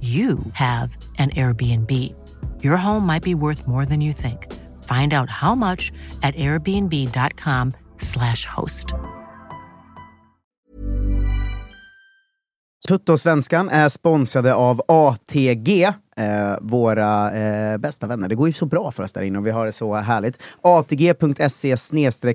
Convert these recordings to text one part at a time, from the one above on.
you have an Airbnb. Your home might be worth more than you think. Find out how much at airbnb.com/slash host. Tuttosvenskan är sponsrade av ATG, eh, våra eh, bästa vänner. Det går ju så bra för oss där inne och vi har det så härligt. ATG.se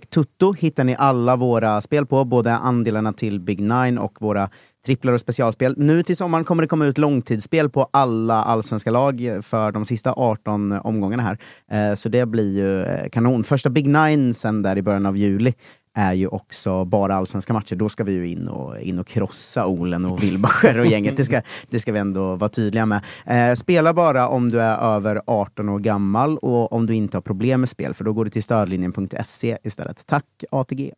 tutto hittar ni alla våra spel på, både andelarna till Big Nine och våra tripplar och specialspel. Nu till sommaren kommer det komma ut långtidsspel på alla allsvenska lag eh, för de sista 18 eh, omgångarna här. Eh, så det blir ju kanon. Första Big Nine sen där i början av juli är ju också bara allsvenska matcher. Då ska vi ju in och, in och krossa Olen och Wilbacher och gänget. Det ska, det ska vi ändå vara tydliga med. Eh, spela bara om du är över 18 år gammal och om du inte har problem med spel, för då går du till stödlinjen.se istället. Tack ATG!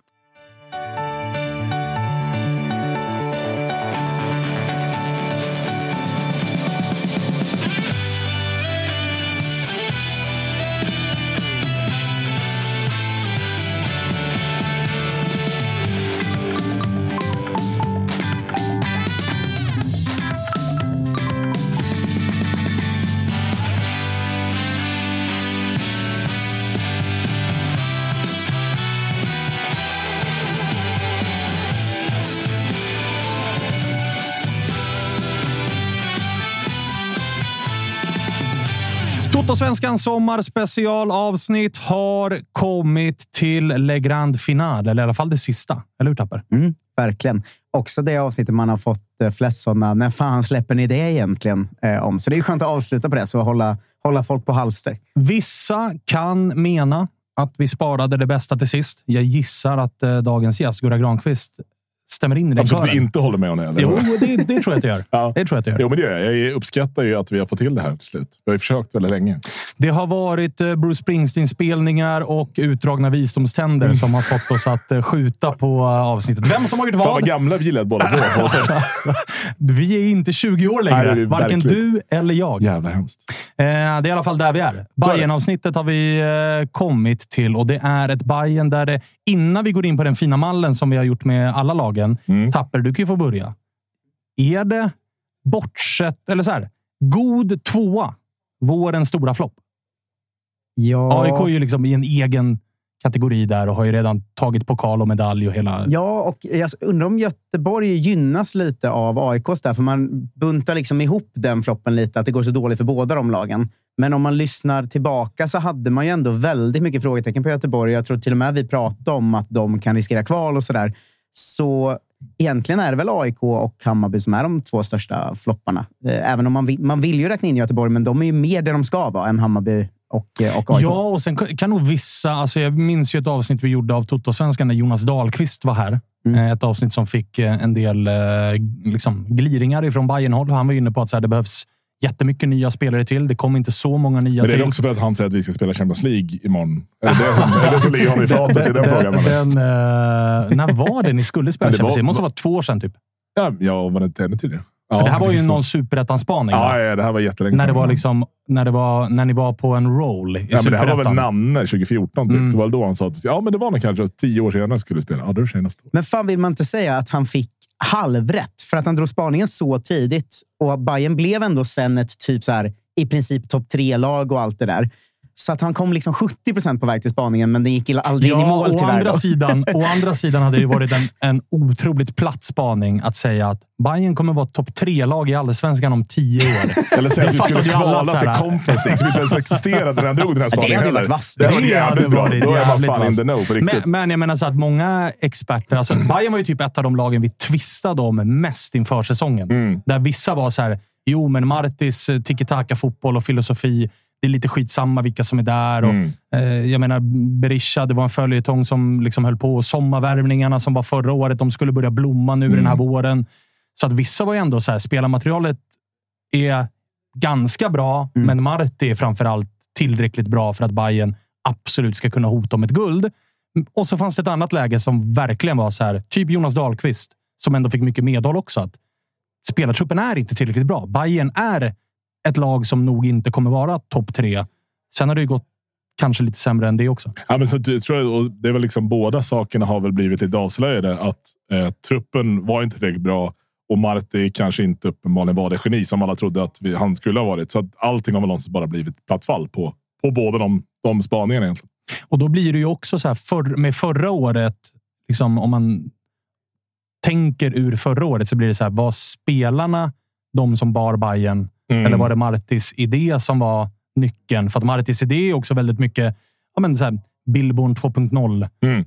Totosvenskans sommarspecialavsnitt har kommit till Le Grand Finale, eller i alla fall det sista. Eller hur, Tapper? Mm, verkligen. Också det avsnittet man har fått eh, flest sådana “När fan släpper ni det egentligen?” eh, om. Så det är skönt att avsluta på det, så hålla, hålla folk på halster. Vissa kan mena att vi sparade det bästa till sist. Jag gissar att eh, dagens gäst, Gurra Granqvist, stämmer in i den Absolut kören. vi inte håller med om det. eller? Jo, det, det tror jag att jag gör. Ja. Det tror jag att jag gör. Jo, men det gör jag. Jag uppskattar ju att vi har fått till det här till slut. Vi har ju försökt väldigt länge. Det har varit eh, Bruce Springsteen-spelningar och utdragna visdomständer som har fått oss att eh, skjuta på eh, avsnittet. Vem som har gjort Fan vad vad? gamla vi lät båda två. Alltså, vi är inte 20 år längre. Nej, Varken verkligen. du eller jag. Jävla hemskt. Eh, det är i alla fall där vi är. Så är det. bayern avsnittet har vi eh, kommit till och det är ett Bayern där det, innan vi går in på den fina mallen som vi har gjort med alla lagen, Mm. Tapper, du kan ju få börja. Är det bortsett, eller så här, god tvåa, vårens stora flopp? Ja. AIK är ju liksom i en egen kategori där och har ju redan tagit pokal och medalj och hela... Ja, och jag undrar om Göteborg gynnas lite av AIKs där, för man buntar liksom ihop den floppen lite, att det går så dåligt för båda de lagen. Men om man lyssnar tillbaka så hade man ju ändå väldigt mycket frågetecken på Göteborg. Jag tror till och med vi pratade om att de kan riskera kval och sådär. Så egentligen är det väl AIK och Hammarby som är de två största flopparna. Eh, även om man vill, man vill ju räkna in Göteborg, men de är ju mer där de ska vara än Hammarby och, eh, och AIK. Ja, och sen kan nog vissa... Alltså jag minns ju ett avsnitt vi gjorde av Toto-svenskan när Jonas Dahlqvist var här. Mm. Eh, Ett avsnitt som fick eh, en del liksom, gliringar ifrån Bayern-håll. Han var inne på att så här, det behövs jättemycket nya spelare till. Det kommer inte så många nya Men det till. är också för att han säger att vi ska spela Champions League imorgon. Är det det som, är det som ligger honom i fatet i den frågan? den, eh, när var det ni skulle spela Champions League? Det måste vara två år sedan. Typ. Ja, ja, var det inte ännu tidigare? Ja, För det här var ju någon superettan-spaning. Ja, ja, det här var jättelänge när, det var liksom, när, det var, när ni var på en roll i Ja, men det här var väl. Nanne 2014. Typ. Mm. Det var väl då han sa att ja, men det var nog kanske tio år senare skulle spela. Ja, det är senast. Men fan vill man inte säga att han fick halvrätt för att han drog spaningen så tidigt och Bayern blev ändå sen ett typ så här i princip topp tre-lag och allt det där. Så att han kom liksom 70 procent på väg till spaningen, men den gick aldrig in i mål å tyvärr. andra, då. sidan, å andra sidan hade det varit en, en otroligt platt spaning att säga att Bayern kommer vara topp tre-lag i allsvenskan om tio år. Eller säga att vi Det skulle kvala till Conference League som inte ens existerade när han drog den här det spaningen hade heller. varit vasst. Det var Det jävligt hade bra. Då är man fan in the know på riktigt. Men, men jag menar så att många experter... Alltså Bayern var ju typ ett av de lagen vi tvistade om mest inför säsongen. Mm. Där vissa var så här, jo men Martis eh, tiki-taka-fotboll och filosofi. Det är lite skitsamma vilka som är där. Och, Mm. eh, jag menar, Berisha, det var en följetong som liksom höll på. Sommarvärvningarna som var förra året, de skulle börja blomma nu den här Mm. våren. Så att vissa var ju ändå så här, spelarmaterialet är ganska bra, Mm. men Marti är framförallt tillräckligt bra för att Bayern absolut ska kunna hota om ett guld. Och så fanns det ett annat läge som verkligen var så här, typ Jonas Dahlqvist, som ändå fick mycket medhåll också. Att spelartruppen är inte tillräckligt bra. Bayern är ett lag som nog inte kommer vara topp tre. Sen har det ju gått kanske lite sämre än det också. Ja, men så jag tror jag, och det är väl liksom båda sakerna har väl blivit lite avslöjade. Att eh, truppen var inte tillräckligt bra och Marti kanske inte uppenbarligen var det geni som alla trodde att vi, han skulle ha varit. Så att allting har väl någonstans bara blivit platt fall på, på båda de, de spaningarna egentligen. Och då blir det ju också så här förr, med förra året, liksom, om man tänker ur förra året så blir det så här. Var spelarna de som bar Bayern Mm. eller var det Martis idé som var nyckeln? För att Martis idé är också väldigt mycket ja, men så här, Billborn 2.0. Mm.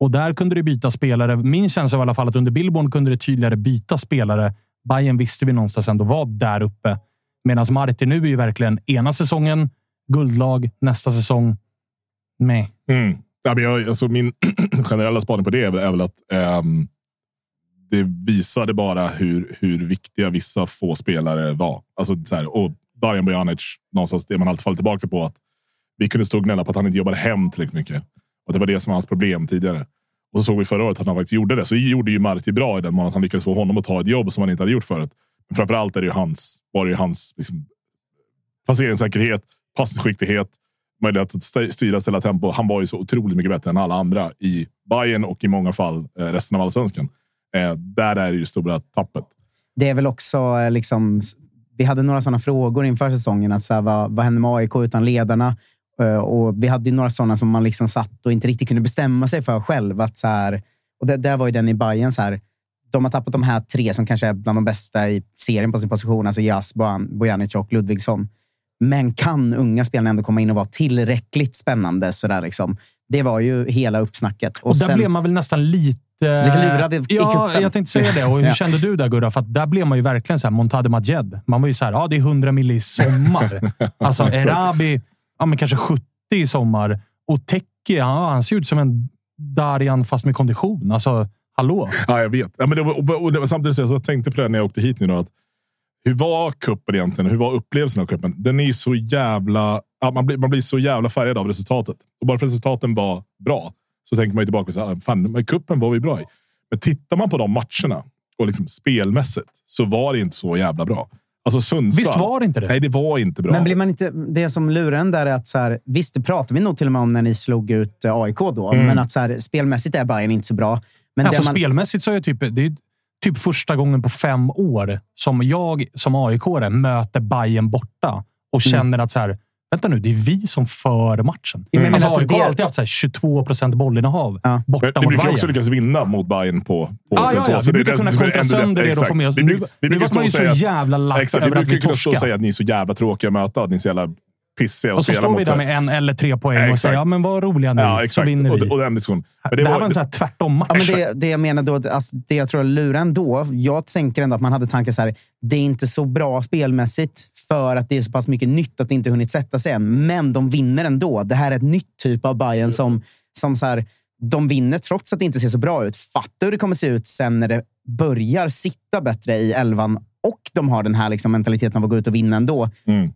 Och där kunde det byta spelare. Min känsla var i alla fall att under Billborn kunde det tydligare byta spelare. Bayern visste vi någonstans ändå var där uppe. Medan Marti nu är ju verkligen ena säsongen guldlag, nästa säsong med. Mm. Ja, men jag, alltså min generella spaning på det är väl, är väl att ehm, det visade bara hur, hur viktiga vissa få spelare var. Alltså, så här, och Darijan Bojanic, någonstans det man alltid faller tillbaka på. att Vi kunde stå och gnälla på att han inte jobbade hem tillräckligt mycket. Och det var det som var hans problem tidigare. Och så såg vi förra året att han faktiskt gjorde det. Så gjorde ju Marti bra i den mån att han lyckades få honom att ta ett jobb som han inte hade gjort förut. Men framförallt är det ju hans, var det ju hans liksom, placeringssäkerhet, passningsskicklighet, möjlighet att styra, ställa tempo. Han var ju så otroligt mycket bättre än alla andra i Bayern och i många fall eh, resten av allsvenskan. Eh, där är det ju stora tappet. Det är väl också eh, liksom... Vi hade några sådana frågor inför säsongen. Att så här, vad, vad händer med AIK utan ledarna? Eh, Och vi hade ju några sådana som man liksom satt och inte riktigt kunde bestämma sig för själv. Att så här, och det, där var ju den i Bayern så här. De har tappat de här tre som kanske är bland de bästa i serien på sin position. Alltså Jas, Bojan- Bojanic och Ludvigsson. Men kan unga spelarna ändå komma in och vara tillräckligt spännande? Så där liksom. Det var ju hela uppsnacket. Och, där blev man väl nästan lite... Lite lurad i- Ja, kuppen. jag tänkte säga det. Och hur Ja. kände du där Gurra? För där blev man ju verkligen så här Montade Majed. Man var ju så här, ja det är 100 mil i sommar. alltså Erabi, ja men kanske 70 i sommar. Och Teki, ja, han ser ut som en Darjan fast med kondition. Alltså, hallå? Ja, jag vet. Ja, men det var, och, det var samtidigt så jag tänkte på det när jag åkte hit nu. Då, att hur var kuppen egentligen? Hur var upplevelsen av kuppen? Den är ju så jävla... Man, blir, man blir så jävla färgad av resultatet. Och bara för att resultaten var bra så tänker man ju tillbaka och säger fan, men kuppen var vi bra i. Men tittar man på de matcherna och liksom spelmässigt så var det inte så jävla bra. Alltså Sundsvall. Visst var det inte det? Nej, det var inte bra. Men blir man inte, det som lurar en där är att, så här, visst det pratar vi nog till och med om när ni slog ut eh, AIK då, Mm. men att så här, spelmässigt är Bayern inte så bra. Men alltså det man, spelmässigt så är det typ, det är typ första gången på fem år som jag som aik möter Bayern borta och känner att så här, vänta nu, det är vi som för matchen. Jag Alltså, AIK det- har alltid haft så här 22 procent bollinnehav Ja. borta Men vi mot brukar Bayern. också lyckas vinna mot Bayern på, på Ja, ja, 3-2. ja. Så Vi det- brukar det- kunna det- kontra det- sönder er och få med oss. Vi Nu- brukar- vi nu brukar var man ju så att- jävla lack Exakt, vi över att vi brukar ju stå och torskade. säga att ni är så jävla tråkiga att möta. Att ni är så jävla pissiga att Och så spela står vi där med en eller tre poäng och Exakt. säger ja, men vad roliga nu, Ja, så vinner Och, vi. och den diskussionen. Men det, här var en sån här tvärtom-match. Ja, men det, det jag menar då, alltså, det jag tror jag lurar ändå. Jag tänker ändå att man hade tankar så här. Det är inte så bra spelmässigt för att det är så pass mycket nytt att det inte hunnit sätta sig än. Men de vinner ändå. Det här är ett nytt typ av Bayern som, som så här, de vinner trots att det inte ser så bra ut. Fattar hur det kommer se ut sen när det börjar sitta bättre i elvan och de har den här liksom mentaliteten av att gå ut och vinna ändå. Mm.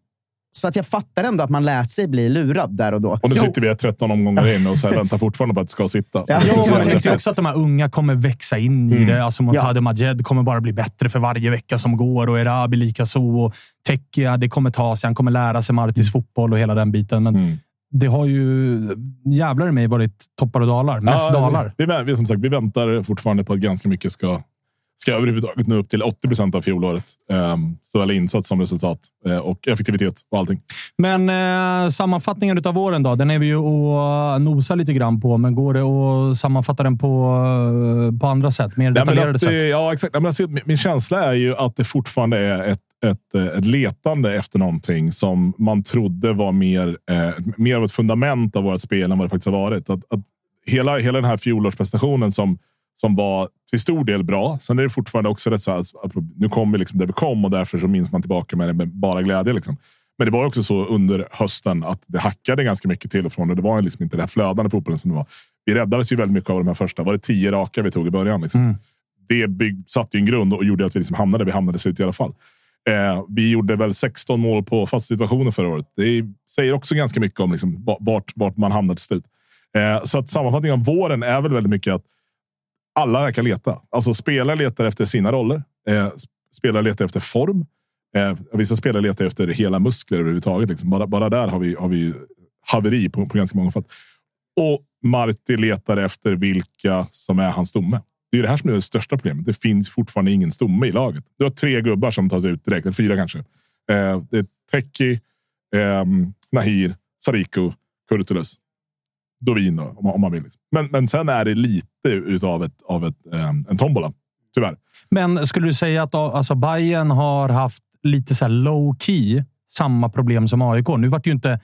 Så att jag fattar ändå att man lät sig bli lurad där och då. Och nu Jo. sitter vi 13 omgångar in och så här väntar fortfarande på att det ska sitta. Ja, Ja, tänkte ju sett. också att de här unga kommer växa in i Mm. det. Alltså Montade Majed kommer bara bli bättre för varje vecka som går och Erabi likaså. Och Tekia, det kommer ta sig. Han kommer lära sig Martis fotboll och hela den biten. Men Mm. det har ju jävlar i mig varit toppar och dalar. Mest Ja, dalar. Vi, vi, vi, som sagt, vi väntar fortfarande på att ganska mycket ska, ska överhuvudtaget nå upp till 80 procent av fjolåret. Um, såväl insats som resultat uh, och effektivitet och allting. Men eh, sammanfattningen av våren då? Den är vi ju och nosar lite grann på, men går det att sammanfatta den på, eh, på andra sätt? Mer detaljerade att, sätt? Ja, exakt. men alltså, min känsla är ju att det fortfarande är ett ett, eh, ett letande efter någonting som man trodde var mer, eh, mer av ett fundament av vårt spel än vad det faktiskt har varit. Att, att hela, hela den här fjolårsprestationen som, som var till stor del bra. Sen är det fortfarande också rätt så här, nu kom vi liksom där vi kom och därför så minns man tillbaka med det med bara glädje. Liksom. Men det var också så under hösten att det hackade ganska mycket till och från och det var liksom inte den här flödande fotbollen som det var. Vi räddades ju väldigt mycket av de här första. Var det tio raka vi tog i början? Liksom. Mm. Det bygg, satte ju en grund och gjorde att vi liksom hamnade vi hamnade ut i alla fall. Eh, vi gjorde väl 16 mål på fasta situationer förra året. Det säger också ganska mycket om liksom, vart, vart man hamnar till slut. Eh, så att sammanfattningen av våren är väl väldigt mycket att alla verkar leta. Alltså spelare letar efter sina roller. Eh, spelare letar efter form. Eh, vissa spelare letar efter hela muskler överhuvudtaget. Liksom. Bara, bara där har vi, har vi haveri på, på ganska många fatt. Och Marti letar efter vilka som är hans stomme. Det är det här som är det största problemet. Det finns fortfarande ingen stomme i laget. Du har tre gubbar som tas ut direkt, eller fyra kanske. Eh, det är Teki, eh, Nahir, Sariko, Kurtulus. Dovin om, om man vill. Men, men sen är det lite utav ett, av ett, eh, en tombola. Tyvärr. Men skulle du säga att alltså, Bayern har haft lite så low key samma problem som AIK? Nu vart ju inte...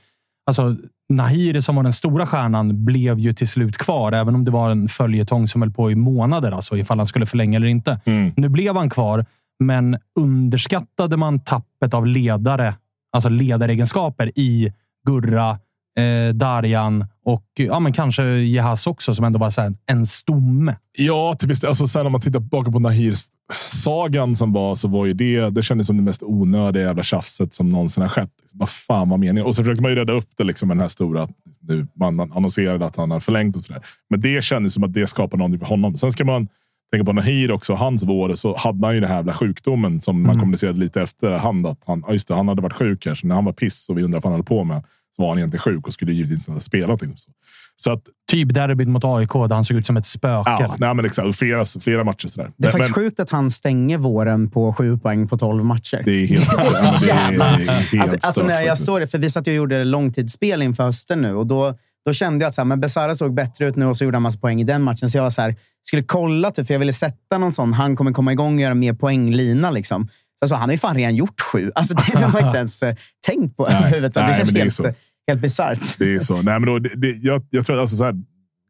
Alltså, Nahiri som var den stora stjärnan blev ju till slut kvar, även om det var en följetong som höll på i månader, alltså ifall han skulle förlänga eller inte. Mm. Nu blev han kvar, men underskattade man tappet av ledare, alltså ledaregenskaper i Gurra, eh, Darjan och ja, men kanske Jehas också, som ändå var så en stomme. Ja, till viss alltså, sen om man tittar tillbaka på Nahirs sagan som var så var ju det. Det kändes som det mest onödiga jävla tjafset som någonsin har skett. Liksom, vad fan var meningen? Och så försökte man ju rädda upp det liksom med den här stora. Nu, man, man annonserade att han har förlängt och sådär. Men det kändes som att det skapade någonting för honom. Sen ska man tänka på Nahir också. Hans vår så hade han ju den här jävla sjukdomen som mm. man kommunicerade lite efter hand. Att han, just det, han hade varit sjuk här, så när han var piss och vi undrade vad han höll på med så var han egentligen sjuk och skulle givetvis ha spelat. Liksom. Så att, typ derbyt mot AIK där han såg ut som ett spöke. Ja, nej, men exakt. Flera, flera matcher. Sådär. Det är men, faktiskt men, sjukt att han stänger våren på sju poäng på tolv matcher. Det är helt, det är så jävla... Alltså, när jag såg det, för vi satt och gjorde långtidsspel inför hösten nu och då, då kände jag att så här, men Besara såg bättre ut nu och så gjorde han massa poäng i den matchen. Så jag var så här, skulle kolla, typ, för jag ville sätta någon sån, han kommer komma igång och göra mer poänglina. Liksom. Så alltså, han har ju fan redan gjort sju. Alltså, det har man inte ens uh, tänkt på överhuvudtaget. Det känns helt, helt bisarrt. Det är så. Nej, men då, det, det, jag, jag tror alltså så här,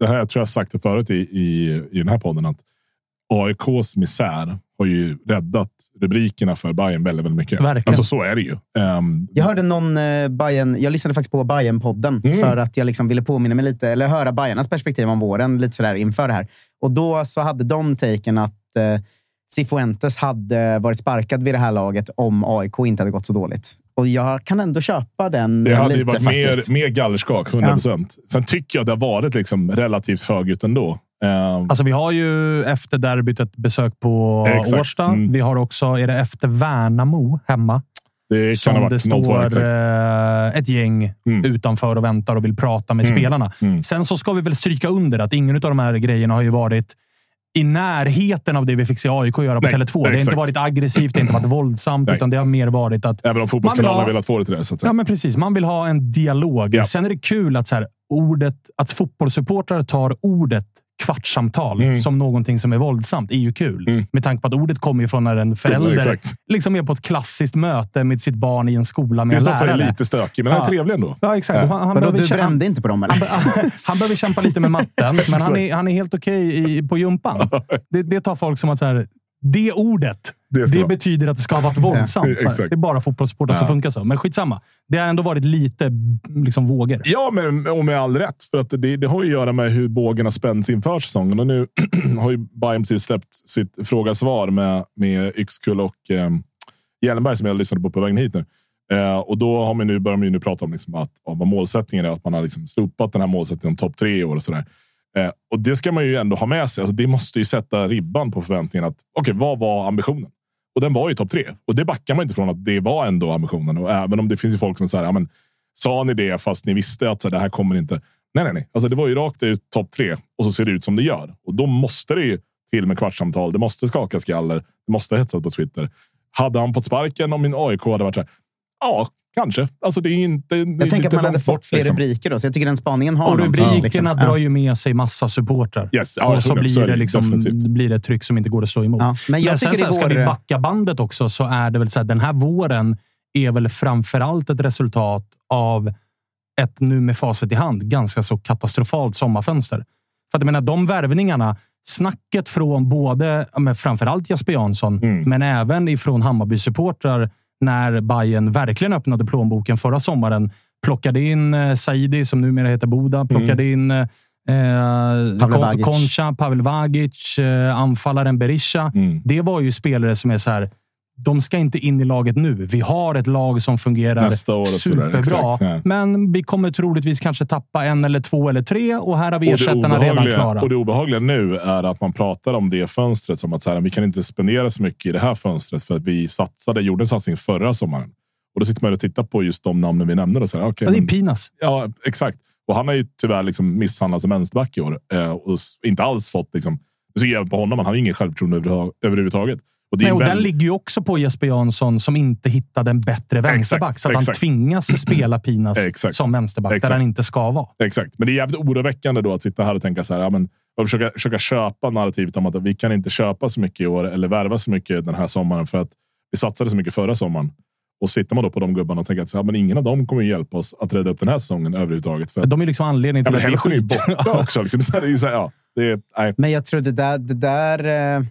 det här jag tror jag sagt det förut i, i, i den här podden. Att AIKs misär har ju räddat rubrikerna för Bayern väldigt, väldigt mycket. Verkligen. Alltså så är det ju. Um, jag hörde någon uh, Bayern, jag lyssnade faktiskt på bayern podden mm. för att jag liksom ville påminna mig lite, eller höra Bayernas perspektiv om våren lite sådär inför det här. Och då så hade de taken att uh, Cifuentes hade varit sparkad vid det här laget om AIK inte hade gått så dåligt. Och jag kan ändå köpa den Det hade lite, varit faktiskt. mer, mer gallerskak, 100 procent. Ja. Sen tycker jag att det har varit liksom relativt högljutt ändå. Um, alltså vi har ju efter derbyt ett besök på exakt. Årsta. Mm. Vi har också, är det efter Värnamo hemma? Det kan som ha varit det står eh, ett gäng mm. utanför och väntar och vill prata med mm. spelarna. Mm. Sen så ska vi väl stryka under att ingen av de här grejerna har ju varit i närheten av det vi fick se AIK göra på Tele2. Det har inte varit aggressivt, det har inte varit våldsamt, nej. utan det har mer varit att... Även om fotbollskanalerna har velat få det till det. Så att säga. Ja, men precis. Man vill ha en dialog. Ja. Sen är det kul att, så här, ordet, att fotbollssupportrar tar ordet kvartssamtal mm. som någonting som är våldsamt är ju kul. Mm. Med tanke på att ordet kommer ju från när en förälder mm, liksom är på ett klassiskt möte med sitt barn i en skola med en lärare. Kristoffer är lite stökig, men ja. han är trevlig ändå. Ja, exakt. Ja. Han, han Vadå, du brände inte på dem? Eller? Han, han behöver kämpa lite med matten, men han är, han är helt okej okay på jumpan. Det, det tar folk som att så här, det ordet det, det betyder att det ska ha varit våldsamt. det är bara fotbollssupportrar ja. som funkar så. Men skitsamma. Det har ändå varit lite liksom, vågor. Ja, men, och med all rätt. För att det, det har att göra med hur bågen har spänts inför säsongen. Och nu har ju Bayern precis släppt sitt fråga-svar med, med Yxkull och eh, Hjellenberg som jag lyssnade på på vägen hit nu. Eh, och då har man nu, börjar man nu prata om liksom att, vad målsättningen är. Att man har liksom slopat den här målsättningen om topp tre i år och sådär. Eh, och det ska man ju ändå ha med sig. Alltså, det måste ju sätta ribban på förväntningen. att Okej, okay, vad var ambitionen? Och den var ju topp tre. Och det backar man inte från att det var ändå ambitionen. Och även om det finns ju folk som säger, ja, men sa ni det fast ni visste att så, det här kommer inte. Nej, nej, nej. Alltså, det var ju rakt ut topp tre och så ser det ut som det gör. Och då måste det ju till med kvartssamtal. Det måste skaka skaller. Det måste hetsas på Twitter. Hade han fått sparken om min AIK hade varit så här, ja, kanske. Alltså, det är inte, det Jag tänker att man hade fått fler liksom. rubriker då, så jag tycker den spaningen har Och rubrikerna liksom. drar ju med sig massa supportrar. Yes, ja, och så blir Så det, det liksom, blir det ett tryck som inte går att stå emot. Ja, men jag sen tycker så här, ska vi backa bandet också så är det väl så här, den här våren är väl framförallt ett resultat av ett, nu med facit i hand, ganska så katastrofalt sommarfönster. För att jag menar, de värvningarna, snacket från både, ja, men framförallt Jesper Jansson, Mm. men även ifrån Hammarby-supportrar när Bayern verkligen öppnade plånboken förra sommaren. Plockade in eh, Saidi, som numera heter Boda. Plockade in eh, Pavel Kon- Vagic. Concha, Pavel Vagic, eh, anfallaren Berisha. Mm. Det var ju spelare som är så här. De ska inte in i laget nu. Vi har ett lag som fungerar superbra. Exakt, ja. Men vi kommer troligtvis kanske tappa en eller två eller tre och här har vi ersättarna redan klara. Och det obehagliga nu är att man pratar om det fönstret som att så här, vi kan inte spendera så mycket i det här fönstret för att vi satsade, gjorde en satsning förra sommaren. Och då sitter man och tittar på just de namnen vi nämnde. Och så här, okay, Ja, det är men- Pinas. Ja, exakt. Och han har ju tyvärr liksom misshandlats som vänsterback i år eh, och inte alls fått liksom. Även på honom. Han har ju ingen självförtroende överhuvud- överhuvudtaget. Och Nej, och väl- den ligger ju också på Jesper Jansson som inte hittade en bättre vänsterback. så att han exakt. tvingas spela Pinas Exakt. som vänsterback Exakt. där han inte ska vara. Exakt, men det är jävligt oroväckande då att sitta här och tänka så här. Ja, men, och försöka, försöka köpa narrativet om att vi kan inte köpa så mycket i år eller värva så mycket den här sommaren för att vi satsade så mycket förra sommaren. Och sitter man då på de gubbarna och tänker att så här, men ingen av dem kommer ju hjälpa oss att rädda upp den här säsongen överhuvudtaget. För De är liksom anledningen ja, till men att det är hälften är ju skit. borta också. Liksom. Så här, det är ju så här, ja, det är, nej. Men jag tror det där, det där eh,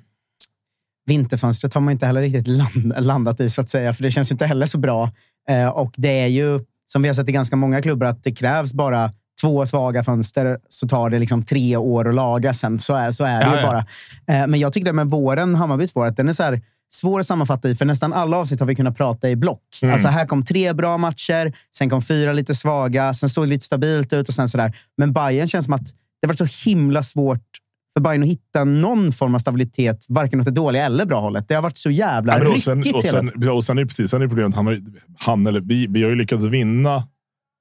vinterfönstret har man inte heller riktigt land, landat i, så att säga. För det känns inte heller så bra. Eh, och det är ju, som vi har sett i ganska många klubbar, att det krävs bara två svaga fönster så tar det liksom tre år att laga sen. Så är, så är det Ja, ju ja. bara. Eh, men jag tycker det med våren, Hammarbys vår, att den är så här svår att sammanfatta i. För nästan alla avsnitt har vi kunnat prata i block. Alltså här kom tre bra matcher, sen kom fyra lite svaga, sen såg det lite stabilt ut och sen sådär. Men Bayern känns som att det var så himla svårt för Bayern att hitta någon form av stabilitet, varken åt det dåliga eller bra hållet. Det har varit så jävla Ja, och ryckigt sen, och hela sen, tiden. och sen är precis, sen är problemet han, har, han eller vi, vi har ju lyckats vinna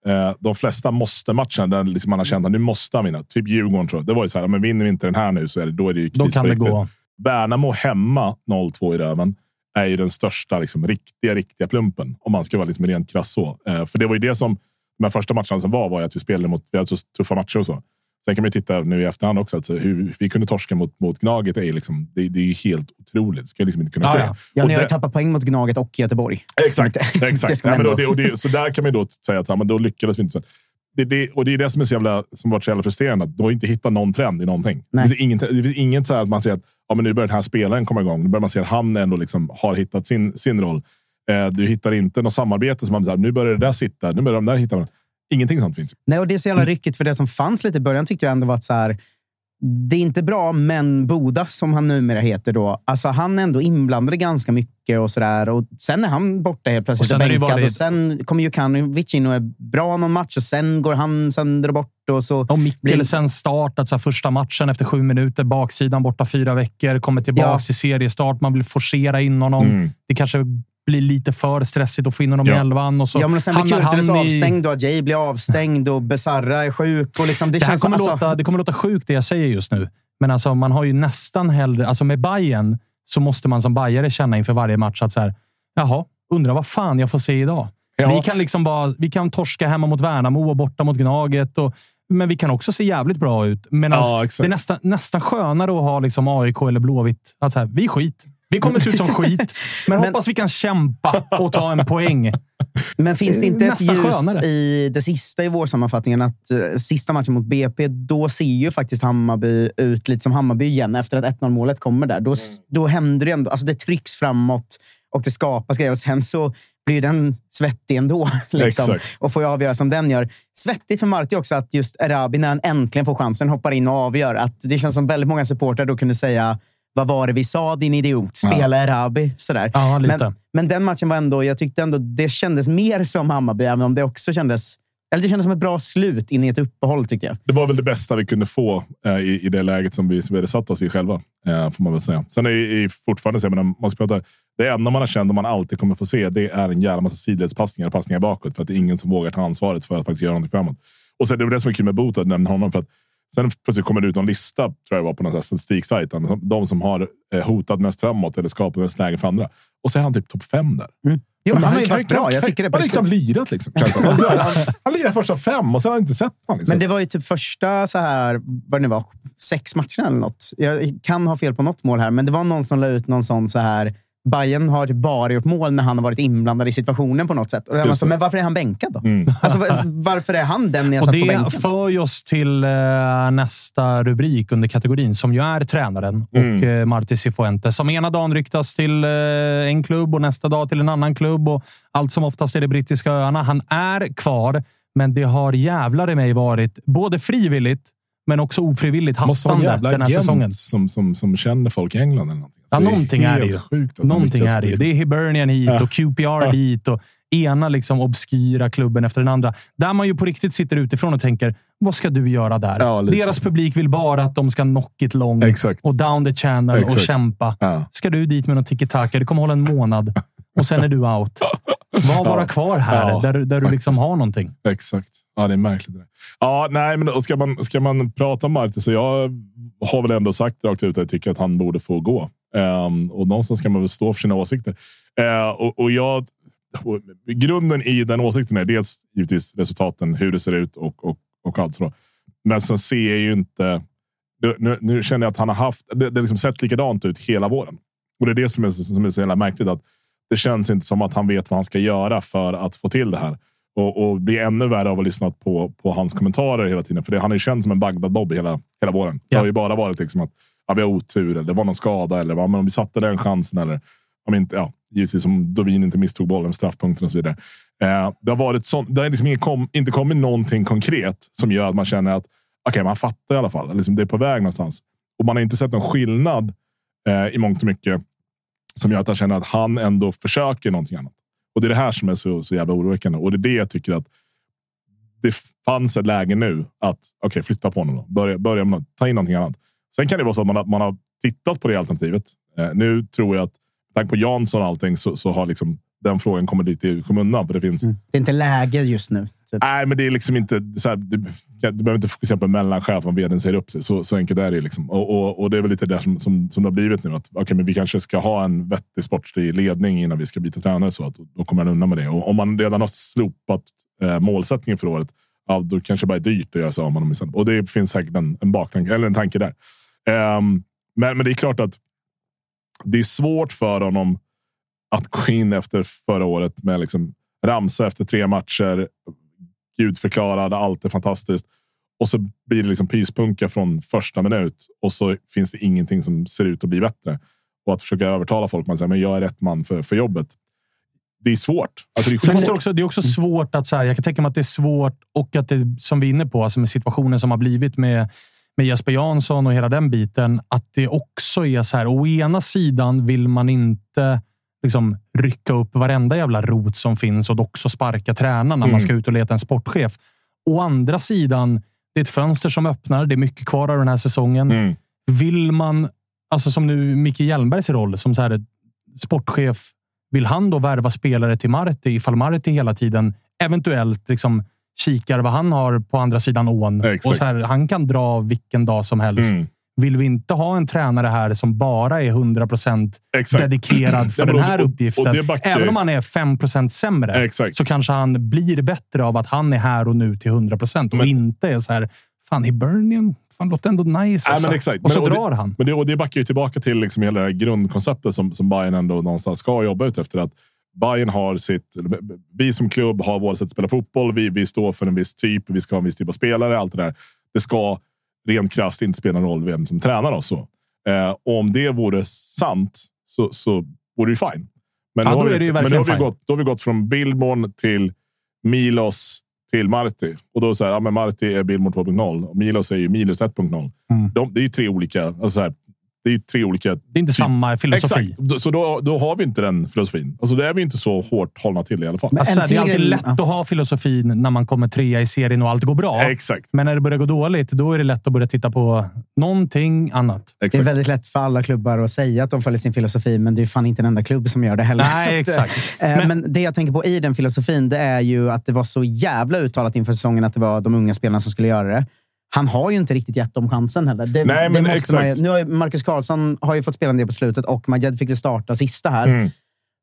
eh, de flesta måste-matcherna där liksom man har känt att nu måste han vinna. Typ Djurgården tror jag. Det var ju så här, men vinner vi inte den här nu så är det, då är det ju kris Då kan det gå. Värnamo hemma 0-2 i röven är ju den största liksom, riktiga, riktiga plumpen. Om man ska vara liksom rent krass så. Eh, för det var ju det som de här första matcherna som var, var ju att vi spelade mot, vi hade så tuffa matcher och så. Sen kan man ju titta nu i efterhand också, alltså, hur vi kunde torska mot, mot Gnaget. Är liksom, det, det är ju helt otroligt. Det ska liksom inte kunna ske. ja. Ja, Och ni har ju det- tappat poäng mot Gnaget och Göteborg. Exakt. Det exakt. ska Nej, man men då, ändå- det, och det, så där kan man ju då säga att ja, men då lyckades vi inte. Det, det, och det är det som är så jävla, som varit så jävla frustrerande. Att du har inte hittat någon trend i någonting. Det Nej. finns, inget, det finns inget så här att man säger att ja, men nu börjar den här spelaren komma igång. Nu börjar man se att han ändå liksom har hittat sin, sin roll. Eh, du hittar inte något samarbete som man säger, nu börjar det där sitta. Nu börjar de där hitta. Ingenting sånt finns. Nej, och det är så jävla ryckigt, för det som fanns lite i början tyckte jag ändå var att så här, det är inte bra, men Boda, som han numera heter, då, alltså han är ändå inblandad i ganska mycket och sådär. Och sen är han borta helt plötsligt Och och, sen det bänkad. varit- Och sen kommer Jukanovic in och är bra någon match och sen går han sönder och bort. Och så Och Mikkelsen startat så här, första matchen efter sju minuter. Baksidan borta fyra veckor. Kommer tillbaka Ja. till seriestart. Man vill forcera in honom. Mm. Det kanske blir lite för stressigt att få in honom i Ja. elvan. Och så Ja, men sen blir hamnar Kurtulus han i- avstängd och Ajay blir avstängd och Besarra är sjuk. Och liksom, det, Det, känns kommer alltså, låta, det kommer låta sjukt det jag säger just nu. Men alltså, man har ju nästan hellre... Alltså med Bayern så måste man som bajare känna inför varje match att så här, jaha, undrar vad fan jag får se idag. Ja. Vi kan liksom bara, vi kan torska hemma mot Värnamo och borta mot Gnaget. Och, men vi kan också se jävligt bra ut. Men Ja, alltså, det är nästan, nästan skönare att ha liksom AIK eller Blåvitt. Att så här, vi är skit. Vi kommer se ut som skit, men, Men- hoppas vi kan kämpa och ta en poäng. Men finns det inte ett ljus skönare. i det sista i vårsammanfattningen? Att eh, sista matchen mot BP, då ser ju faktiskt Hammarby ut lite som Hammarby igen efter att 1-0 målet kommer där. Då, Mm. då händer det ändå. Alltså det trycks framåt och det skapas grejer. Och sen så blir den svettig ändå. Liksom, och får avgöra som den gör. Svettigt för Marti också att just Erabi, när han äntligen får chansen, hoppar in och avgör. Att det känns som väldigt många supportrar då kunde säga vad var det vi sa, din idiot? Spela Erabi. Sådär. Ja, lite. Men, men den matchen var ändå, jag tyckte ändå det kändes mer som Hammarby, även om det också kändes, eller det kändes som ett bra slut in i ett uppehåll tycker jag. Det var väl det bästa vi kunde få eh, i, i det läget som vi, som vi hade satt oss i själva. Eh, får man väl säga. Sen är det fortfarande så, menar, man ska prata, det enda man har känt och man alltid kommer få se, det är en jävla massa sidledspassningar och passningar bakåt. För att det är ingen som vågar ta ansvaret för att faktiskt göra någonting framåt. Och sen, det var det som är kul med Bota, nämna honom. För att Sen plötsligt kommer det ut någon lista, tror jag var på någon statistiksajt. De som har eh, hotat mest framåt eller skapat mest läge för andra. Och så är han typ topp fem där. Mm. Jo, men han har ju varit bra. Jag tycker det Han har knappt lirat. Liksom, han, han lirar första fem och sen har han inte sett honom. Liksom. Men det var ju typ första, så här, vad det nu var, sex matcherna eller något. Jag kan ha fel på något mål här, men det var någon som la ut någon sån så här Bayern har typ bara gjort mål när han har varit inblandad i situationen på något sätt. Och så, men varför är han bänkad då? Mm. Alltså, varför är han den ni har satt på bänken? Det för oss till uh, nästa rubrik under kategorin, som ju är tränaren mm. och uh, Marti Cifuentes. Som ena dagen ryktas till uh, en klubb och nästa dag till en annan klubb. Och allt som oftast är det brittiska öarna. Han är kvar, men det har jävlar i mig varit både frivilligt men också ofrivilligt hattande den här säsongen. Som, som, som känner folk i England eller någonting. Ja, någonting är, det ju. Sjukt någonting är det ju. Det är Hibernian hit ja. och QPR dit och ena liksom obskyra klubben efter den andra. Där man ju på riktigt sitter utifrån och tänker, vad ska du göra där? Ja, Deras publik vill bara att de ska knock it long Exakt. och down the channel Exakt. och kämpa. Ja. Ska du dit med någon tiki-taka? Det kommer hålla en månad och sen är du out. Var bara kvar här, ja, där, där du liksom har någonting. Exakt. Ja, det är märkligt. Ja, nej, men ska man, ska man prata om Marti så jag har väl ändå sagt rakt ut att jag tycker att han borde få gå. Um, och någonstans ska man väl stå för sina åsikter. Uh, och, och jag, och grunden i den åsikten är dels givetvis resultaten, hur det ser ut och, och, och allt så. Men sen ser jag ju inte. Nu, nu känner jag att han har haft det, det liksom sett likadant ut hela våren. Och det är det som är, som är så jävla märkligt. att Det känns inte som att han vet vad han ska göra för att få till det här. Och, och blir ännu värre av att ha lyssnat på, på hans kommentarer hela tiden. För det, han är känd som en Bagdad-Bob hela, hela våren. Ja. Det har ju bara varit liksom att ja, vi har otur eller det var någon skada eller vad, men om vi satte den chansen eller om inte, ja, givetvis om Dovin inte misstog bollen, straffpunkten och så vidare. Eh, det har varit sånt, det har liksom kom, inte kommit någonting konkret som gör att man känner att okej, okay, man fattar i alla fall. Liksom, det är på väg någonstans och man har inte sett någon skillnad eh, i mångt och mycket som gör att jag känner att han ändå försöker någonting annat. Och det är det här som är så, så jävla oroväckande och det är det jag tycker att det fanns ett läge nu att okay, flytta på honom. Då. Börja, börja med, ta in någonting annat. Sen kan det vara så att man har, man har tittat på det alternativet. Eh, nu tror jag att, tack på Jansson och allting, så, så har liksom den frågan kommit lite i skymundan. Det, finns... Mm. det är inte läge just nu. Typ. Nej, men det är liksom inte... Så här, du, du behöver inte fokusera på mellanchef om vdn säger upp sig. Så, så enkelt är det. Liksom. Och, och, och, det är väl lite det som, som, som det har blivit nu. Att, okay, men vi kanske ska ha en vettig sportslig ledning innan vi ska byta tränare. Så att, då kommer man undan med det. Och om man redan har slopat eh, målsättningen för året, ja, då kanske det bara är dyrt att göra sig av med dem. Och det finns säkert en, en baktanke, eller en tanke där. Um, men, men det är klart att det är svårt för honom att gå in efter förra året med liksom ramsa efter tre matcher. Gudförklarad, allt är fantastiskt. Och så blir det liksom pyspunka från första minut och så finns det ingenting som ser ut att bli bättre. Och att försöka övertala folk man säger, men jag är rätt man för, för jobbet. Det är svårt. Alltså det, är svårt. Också, det är också svårt att... Så här, jag kan tänka mig att det är svårt och att det, som vi är inne på, alltså med situationen som har blivit med med Jesper Jansson och hela den biten, att det också är så här. Å ena sidan vill man inte liksom rycka upp varenda jävla rot som finns och också sparka tränaren när mm. man ska ut och leta en sportchef. Å andra sidan, det är ett fönster som öppnar. Det är mycket kvar av den här säsongen. Mm. Vill man, alltså som nu Micke Hjelmbergs roll som så här, sportchef, vill han då värva spelare till Marti ifall Marti hela tiden eventuellt liksom kikar vad han har på andra sidan ån. Exakt. Och så här, han kan dra vilken dag som helst. Mm. Vill vi inte ha en tränare här som bara är 100 procent dedikerad för den här och, uppgiften? Och, och Även om han är 5 procent sämre Exakt. så kanske han blir bättre av att han är här och nu till 100 procent och inte är så här. Fan, Hibernian fan, låter ändå nice. Alltså. Nej, exakt. Och så men, drar det, han. Men det, och det backar ju tillbaka till liksom hela det här grundkonceptet som, som Bayern ändå någonstans ska jobba ut efter. Att Bayern har sitt... Vi som klubb har vårt sätt att spela fotboll. Vi, vi står för en viss typ. Vi ska ha en viss typ av spelare. Allt det där. Det ska rent krasst inte spela någon roll vem som tränar oss. Så. Eh, om det vore sant så, så vore det fine. Men, ja, då, har vi, men då, har vi gått, då har vi gått från Billborn till Milos till Marti. Och då säger ja, men Marti är Billborn 2.0 och Milos är ju Milos 1.0. Mm. De, det är ju tre olika. Alltså så här, det är tre olika... Det är inte typ. samma filosofi. Exakt. Så då, då har vi inte den filosofin. Alltså, det är vi inte så hårt hållna till i alla fall. Alltså, det är alltid lätt att ha filosofin när man kommer trea i serien och allt går bra. Exakt. Men när det börjar gå dåligt, då är det lätt att börja titta på någonting annat. Exakt. Det är väldigt lätt för alla klubbar att säga att de följer sin filosofi, men det är fan inte en enda klubb som gör det heller. Nej, exakt. Äh, men, men det jag tänker på i den filosofin, det är ju att det var så jävla uttalat inför säsongen att det var de unga spelarna som skulle göra det. Han har ju inte riktigt gett dem chansen heller. Det, Nej, det men man ju, exakt. nu har ju Marcus Karlsson har ju fått spela en del på slutet och Majed fick ju starta sista här. Mm.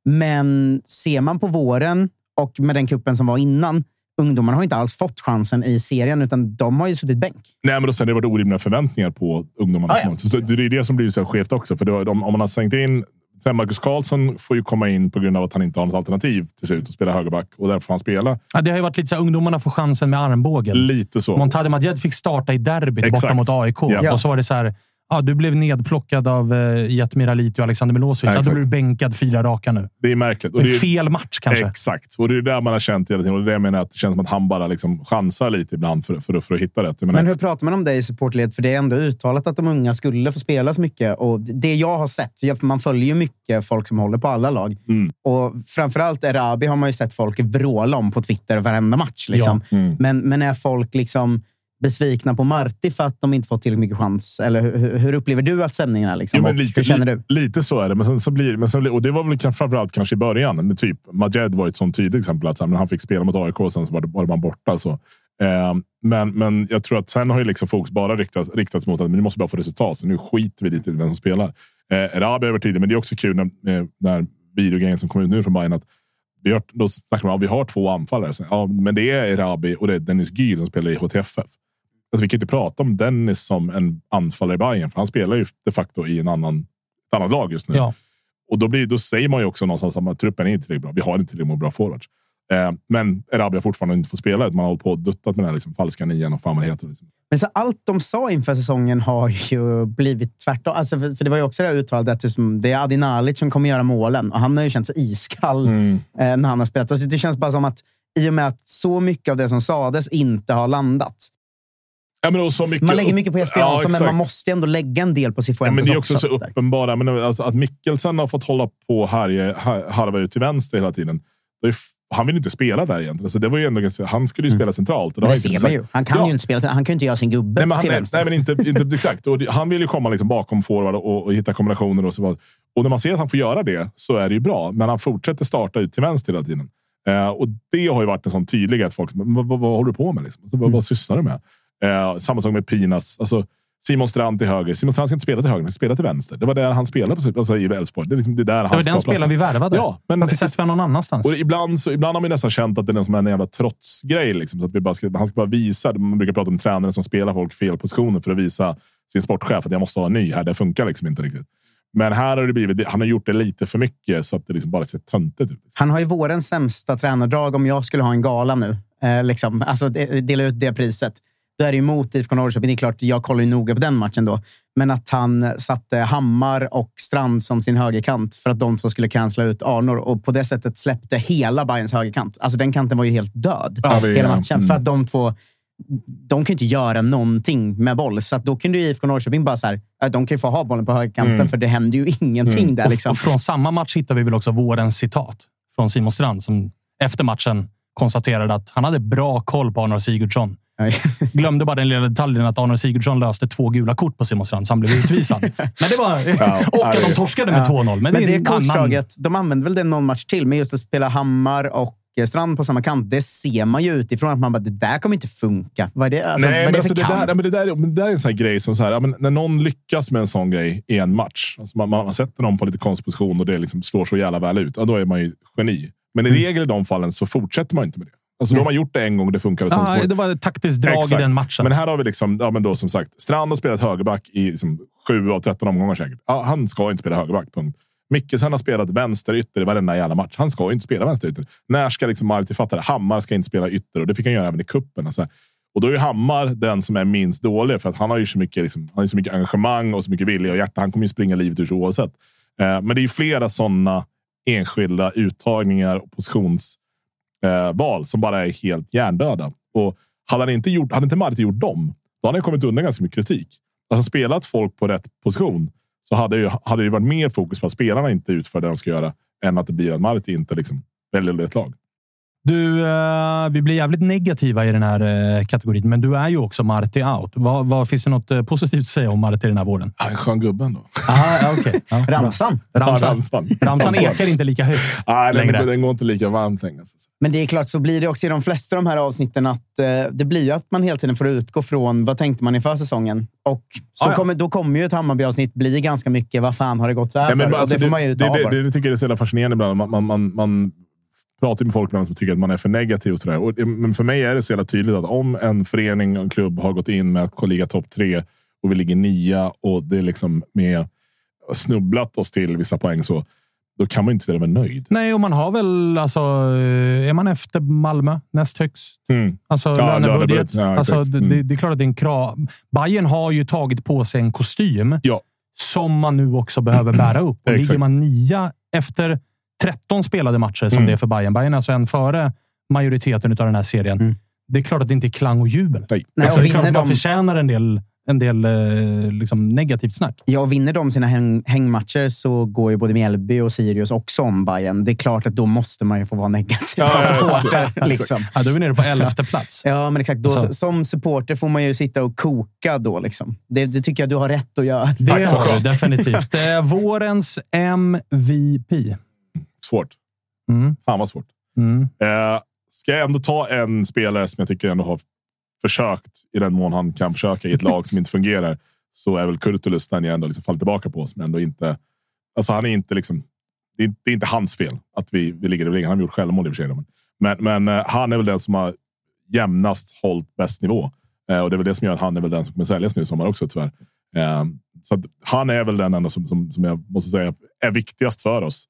Men ser man på våren och med den kuppen som var innan, ungdomarna har inte alls fått chansen i serien, utan de har ju suttit bänk. Nej, men då sen det varit orimliga förväntningar på ungdomarna. Ah, ja. så det är det som blir så skevt också. För då, om, om man har sänkt in... Sen Marcus Karlsson får ju komma in på grund av att han inte har något alternativ till slut och spela högerback. Och därför får han spela. Ja, det har ju varit lite så här, ungdomarna får chansen med armbågen. Lite så. Montade Majed fick starta i derbyt borta mot AIK. Ja. Och så var det så här, ja, du blev nedplockad av uh, Jetmir Aliti och Alexander Milosevic. Ja, Ja, då blir du bänkad fyra raka nu. Det är märkligt. Och Det är fel match kanske. Exakt. Och det är där man har känt hela tiden. Och det är det jag menar att det känns som att han bara liksom chansar lite ibland för, för, för att hitta rätt. Menar, Men hur pratar man om det i supportled? För det är ändå uttalat att de unga skulle få spela så mycket. Och det jag har sett, man följer ju mycket folk som håller på alla lag. Mm. Och framförallt Erabi har man ju sett folk vråla om på Twitter varenda match. Liksom. Mm. Men, men är folk liksom besvikna på Marti för att de inte fått tillräckligt mycket chans? Eller hur, hur upplever du att stämningen är? Liksom? Jo, lite, hur känner du? Lite så är det. Men sen så blir, men sen, och det var väl framförallt kanske i början. Men typ, Majed var ett sånt tydligt exempel. Att men han fick spela mot AIK och sen så var det, var bara borta. Så. Eh, men, men jag tror att sen har ju liksom fokus bara riktats, riktats mot att men nu måste bara få resultat. Så nu skiter vi lite i vem som spelar. Eh, Rabi varit tydlig, men det är också kul när, eh, när videogrejen som kom ut nu från Bayern att vi har, då snackar man om att vi har två anfallare. Så, ja, men det är Rabi och det är Dennis Gyl som spelar i HTFF. Alltså, vi kan inte prata om Dennis som en anfallare i Bayern, för han spelar ju de facto i en annan, ett annat lag just nu. Ja. Och då, blir, då säger man ju också någonstans att truppen är inte tillräckligt bra. Vi har inte tillräckligt bra forwards. Eh, men Erabi har fortfarande inte fått spela. utan Man har hållit på och duttat med den här liksom, falska nian och fan vad det heter. Liksom. Men så allt de sa inför säsongen har ju blivit tvärtom. Alltså för, för det var ju också det här uttalet att det, som, det är Adi Nalic som kommer göra målen. Och han har ju känt sig iskall Mm. eh, när han har spelat. Alltså det känns bara som att i och med att så mycket av det som sades inte har landat. Ja, men så mycket Man lägger mycket på Jesper Ja, Jansson, men exakt. man måste ändå lägga en del på Ja, Cifuentes men det är också så där. uppenbara. Men alltså, att Mikkelsen har fått hålla på och harva ut till vänster hela tiden. Det han vill inte spela där egentligen. Alltså, det var ju ändå, han skulle ju spela centralt. och Men det inte ser man ju. Han kan Ja. ju inte spela. Han kan ju inte göra sin gubbe Nej, men han, till nej, vänster. men inte, inte exakt. Och det, han vill ju komma liksom bakom forward och, och hitta kombinationer. Och, så, och när man ser att han får göra det så är det ju bra. Men han fortsätter starta ut till vänster hela tiden. Eh, och det har ju varit en sån tydlighet. Folk, men vad, vad, vad håller du på med? Liksom? Alltså, vad, vad sysslar du med? Eh, samma sak med Pinas. Alltså, Simon Strand till höger. Simon Strand ska inte spela till höger, han ska spela till vänster. Det var där han spelade på, alltså, i Elfsborg. Det är, liksom, det Det var den spelaren vi värvade. Ja, men Varför sätter vi någon annanstans? och ibland, så, ibland har vi nästan känt att det är som en jävla trotsgrej. Liksom, så att vi bara ska, han ska bara visa. Man brukar prata om tränare som spelar folk fel positioner för att visa sin sportchef att jag måste ha en ny här. Det funkar liksom inte riktigt. Men här har det blivit, han har gjort det lite för mycket så att det liksom bara ser töntigt ut. Han har ju vårens sämsta tränardrag om jag skulle ha en gala nu. Eh, liksom. Alltså de- dela ut det priset. Då är det ju mot IFK Norrköping. Det är klart, jag kollar ju noga på den matchen då. Men att han satte Hammar och Strand som sin högerkant för att de två skulle cancella ut Arnor och på det sättet släppte hela Bayerns högerkant. Alltså den kanten var ju helt död Ja, hela matchen. mm. För att de två de kan ju inte göra någonting med boll. Så då kunde ju IFK Norrköping bara så här, de kan ju få ha bollen på högerkanten Mm. för det händer ju ingenting där. Och, Liksom. och från samma match hittar vi väl också vårens citat från Simon Strand som efter matchen konstaterade att han hade bra koll på Arnor Sigurdsson. Glömde bara den lilla detaljen att Arnor Sigurdsson löste två gula kort på Simon Strand, så han blev utvisad. Men det var, och att de torskade med 2-0. Men, Men det är det annan... coachdraget, de använder väl det någon match till, men just att spela Hammar och eh, Strand på samma kant, det ser man ju utifrån att man bara, det där kommer inte funka. Vad är det, alltså, vad är men det alltså för det, kant? där, nej, men det, där, men det där är en sån här grej som så här, ja, men när någon lyckas med en sån grej i en match. Alltså man, man sätter någon på lite konstig position och det liksom slår så jävla väl ut. Ja, då är man ju geni. Men i Mm. regel i de fallen så fortsätter man inte med det. Alltså, då har man gjort det en gång och det funkade. spår. det var ett taktiskt drag Exakt. i den matchen. Men här har vi liksom, ja, men då, som sagt, Strand har spelat högerback i liksom, 7 av 13 omgångar säkert. Ja, han ska inte spela högerback. Punkt. Mickelsen har spelat vänsterytter i varenda jävla match. Han ska inte spela vänsterytter. När ska liksom Marti fatta det? Hammar ska inte spela ytter och det fick han göra även i kuppen. Alltså. Och då är Hammar den som är minst dålig för att han har ju så mycket, liksom, han har så mycket engagemang och så mycket vilja och hjärta. Han kommer ju springa livet ur sig oavsett. Eh, men det är ju flera sådana enskilda uttagningar och positionsval eh, val som bara är helt hjärndöda. Och hade, han inte gjort, hade inte Marti gjort dem, då hade han kommit undan ganska mycket kritik. Alltså spelat folk på rätt position så hade, ju, hade det varit mer fokus på att spelarna inte utför det de ska göra än att det blir att Marti inte liksom väljer ett lag. Du, eh, vi blir jävligt negativa i den här eh, kategorin, men du är ju också Marti out. Vad, vad, finns det något eh, positivt att säga om Marti den här våren? Han är en skön gubbe ändå. Ah, okay. ja, Ramsan. Ramsan. Ja, ramsan. Ramsan ekar inte lika högt Nej, längre. den, den går inte lika varmt längre. alltså. Men det är klart, så blir det också i de flesta av de här avsnitten att eh, det blir att man hela tiden får utgå från vad tänkte man inför säsongen. Och så Ah, ja. kommer, då kommer ju ett Hammarby-avsnitt bli ganska mycket vad fan har det gått så här Nej, men för? Alltså, det får man ju det, ta det, bara. det, det tycker jag är så jävla fascinerande ibland. Man, man, man, man pratar med folk ibland som tycker att man är för negativ. Och så där. Och, men för mig är det så jävla tydligt att om en förening och en klubb har gått in med att ligga topp tre och vi ligger nia och det är liksom med snubblat oss till vissa poäng så då kan man inte säga att man är nöjd. Nej, och man har väl alltså... eh, Är man efter Malmö näst högst? Mm. Alltså Ja, lönebudget. lönebudget. Ja, alltså, det, Mm. det, är klart att det är en krav. Bayern har ju tagit på sig en kostym Ja, som man nu också behöver bära upp. Och ligger man nia efter 13 spelade matcher som Mm. det är för Bayern. Bayern är alltså en före majoriteten av den här serien. Mm. Det är klart att det inte är klang och jubel. nej. Nej, alltså, och det är klart att man de- förtjänar en del, en del eh, liksom negativt snack. Ja, och vinner de sina häng, hängmatcher så går ju både Mjällby och Sirius också om Bayern. Det är klart att då måste man ju få vara negativ Ja, som ja, ja. supporter. liksom. Ja, då är vi nere på elfte plats. Ja, men exakt. Då, Så. Som supporter får man ju sitta och koka då. Liksom. Det, det tycker jag du har rätt att göra. Det har du definitivt. Eh, vårens MVP. Svårt. Mm. Fan vad svårt. Mm. Eh, ska jag ändå ta en spelare som jag tycker ändå har försökt i den mån han kan försöka i ett lag som inte fungerar så är väl Kurtulus den jag ändå liksom faller tillbaka på. Som ändå inte, alltså han är inte liksom, det, är, det är inte hans fel att vi, vi ligger där vi ligger. Han har gjort självmål i och för sig. Men, men eh, han är väl den som har jämnast hållit bäst nivå. Eh, och det är väl det som gör att han är väl den som kommer säljas nu i sommar också tyvärr. Eh, så han är väl den enda som, som, som jag måste säga är viktigast för oss.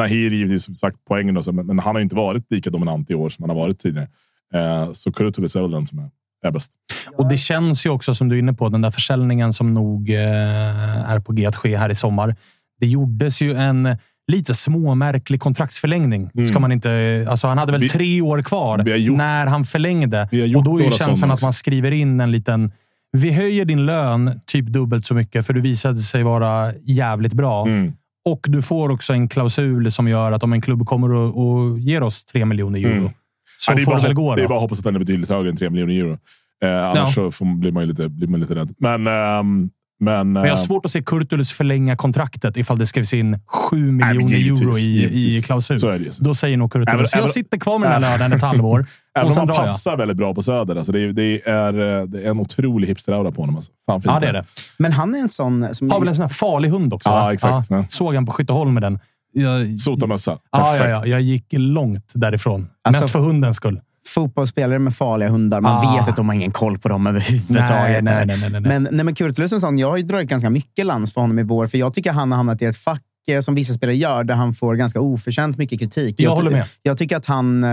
Eh, Nahir givetvis som sagt poängen, och så, men, men han har inte varit lika dominant i år som han har varit tidigare. Eh, så Kurtulus är väl den som är, är bäst. Och det känns ju också, som du är inne på, den där försäljningen som nog eh, är på G att ske här i sommar. Det gjordes ju en lite småmärklig kontraktsförlängning. Ska man inte, alltså han hade väl Vi- tre år kvar gjort- när han förlängde. Och då är känslan att man skriver in en liten... Vi höjer din lön typ dubbelt så mycket, för du visade sig vara jävligt bra. Mm. Och du får också en klausul som gör att om en klubb kommer och, och ger oss tre miljoner euro, Mm. så Ja, får det väl gå. Det är Då. bara att hoppas att den är betydligt högre än 3 miljoner euro. Eh, annars Ja. så får, blir man lite, blir man lite rädd. Men, ehm, men, Men jag har eh, svårt att se Kurtulus förlänga kontraktet ifall det skrivs in 7 miljoner euro i, i klausul. Så är det ju. Då säger nog Kurtulus, Även- jag även- sitter kvar med den här lönen ett halvår Även om han drar jag. passar väldigt bra på Söder. Alltså det, är, det, är, eh, det är en otrolig hipster-aura på honom. Alltså. Fan fint Ja, det är det. Men han är en sån... Som, Har väl en sån här farlig hund också? Ja, va? exakt. Ja. Såg han på Skytteholm med den. Jag, Sotarmössa. ja, ja, Perfekt. ja, jag gick långt därifrån. Alltså, Mest för hundens skull. Fotbollsspelare med farliga hundar. Man Ah. vet att de har ingen koll på dem överhuvudtaget. Nej, nej, nej, nej, nej. Men, nej, men Kurtulus är en sån, jag har dragit ganska mycket lans för honom i vår, för jag tycker han har hamnat i ett fack eh, som vissa spelare gör, där han får ganska oförtjänt mycket kritik. Jag ty- håller med. Jag tycker att han eh,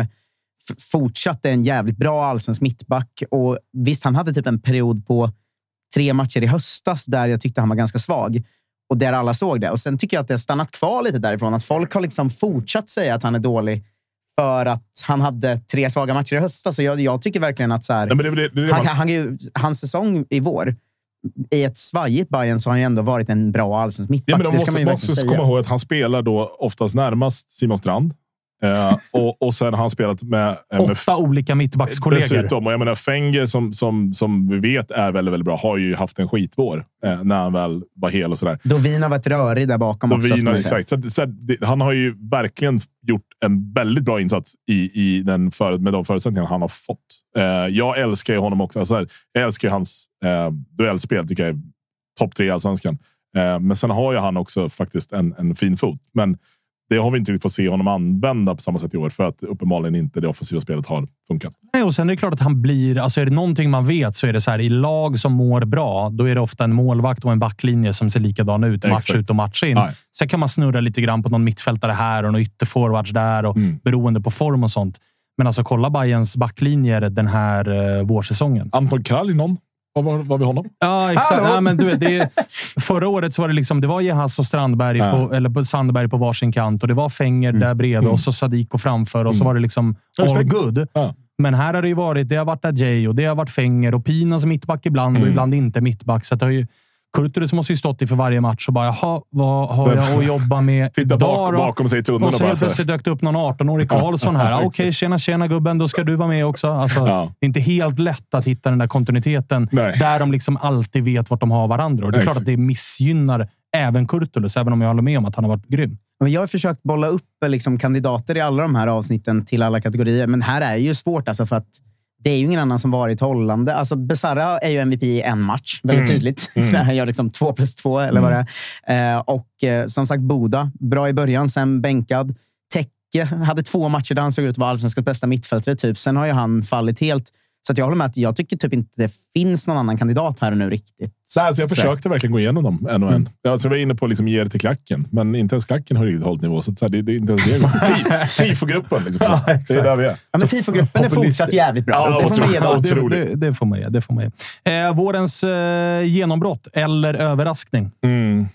f- fortsatte en jävligt bra allsvensk mittback. Och visst, han hade typ en period på tre matcher i höstas där jag tyckte han var ganska svag. Och där alla såg det. Och Sen tycker jag att det har stannat kvar lite därifrån. Att folk har liksom fortsatt säga att han är dålig för att han hade tre svaga matcher i höstas. Så jag, jag tycker verkligen att så här, Nej, men det, är det, det, är det han, man, han, är ju- hans säsong i vår, i ett svajigt Bayern så har han ju ändå varit en bra allsvensk mittback. ja, men de det ska måste, man ju måste komma ihåg att han spelar då oftast närmast Simon Strand. Eh, och, och sen har han spelat med, eh, med Åtta olika mittbackskollegor. Dessutom, och jag menar Fenger som, som, som vi vet är väldigt, väldigt bra, har ju haft en skitvår eh, när han väl var hel och sådär. Dovin har varit rörig där bakom Och också. exakt. Så, så, det, han har ju verkligen gjort en väldigt bra insats i, i den för, med de förutsättningar han har fått. Eh, jag älskar ju honom också. Alltså, jag älskar ju hans eh, duellspel. Tycker jag är topp tre i allsvenskan. Eh, men sen har ju han också faktiskt en, en fin fot. Men det har vi inte riktigt fått se honom använda på samma sätt i år för att uppenbarligen inte det offensiva spelet har funkat. Nej, och sen är det klart att han blir... Alltså är det någonting man vet så är det så här, i lag som mår bra, då är det ofta en målvakt och en backlinje som ser likadan ut match Exakt. ut och match in. Nej. Sen kan man snurra lite grann på någon mittfältare här och någon ytterforwards där, och Mm. beroende på form och sånt. Men alltså kolla Bayerns backlinjer den här eh, vårsäsongen. Anton Kralj, någon? Vad var, var vi honom? Ja, exakt. Nej, men du det förra året så var det liksom, det var Jehas och Strandberg Ja. på, eller på Sandberg på varsin kant och det var Fenger där bredvid Mm. och så Sadiko framför och så Mm. var det liksom all good. Ja. Men här har det ju varit, det har varit Ajay och det har varit Fenger och Pina som mittback ibland och Mm. ibland inte mittback. Så det har ju, Kurtulus måste ju stått inför varje match och bara, jaha, vad har jag att jobba med Titta idag bak, bakom sig i tunneln Och och så bara så här. plötsligt dök det upp någon 18-årig Karlsson här. Ah, Okej, tjena, tjena gubben. Då ska du vara med också. Alltså, Ja. Det är inte helt lätt att hitta den där kontinuiteten Nej. där de liksom alltid vet vart de har varandra. Och det är Nej, klart exakt. att det missgynnar även Kurtulus, även om jag håller med om att han har varit grym. Men jag har försökt bolla upp eh, liksom, kandidater i alla de här avsnitten till alla kategorier, men här är ju svårt alltså för att det är ju ingen annan som varit hållande. Alltså, Besara är ju MVP i en match, väldigt tydligt. Där han gör liksom två plus två, eller vad det är. Eh, och eh, som sagt, Boda. Bra i början, sen bänkad. Tekke hade två matcher där han såg ut att vara allsvenskans bästa mittfältare. Typ. Sen har ju han fallit helt. Så att jag håller med att jag tycker typ inte det finns någon annan kandidat här nu riktigt. Nej, alltså jag Så- försökte verkligen gå igenom dem en och en. Alltså jag var inne på liksom ge det till klacken, men inte ens klacken har riktigt hållit nivå. Så, att så här, det, det är inte ens det. Ti- Tifo-gruppen. Liksom, så. Ja, det är där vi är. Ja, men Tifo-gruppen är fortsatt jävligt bra. Ja, det får man ge. Det, det, det får man ge. Det får man ge. Eh, vårens eh, genombrott eller överraskning? Mm.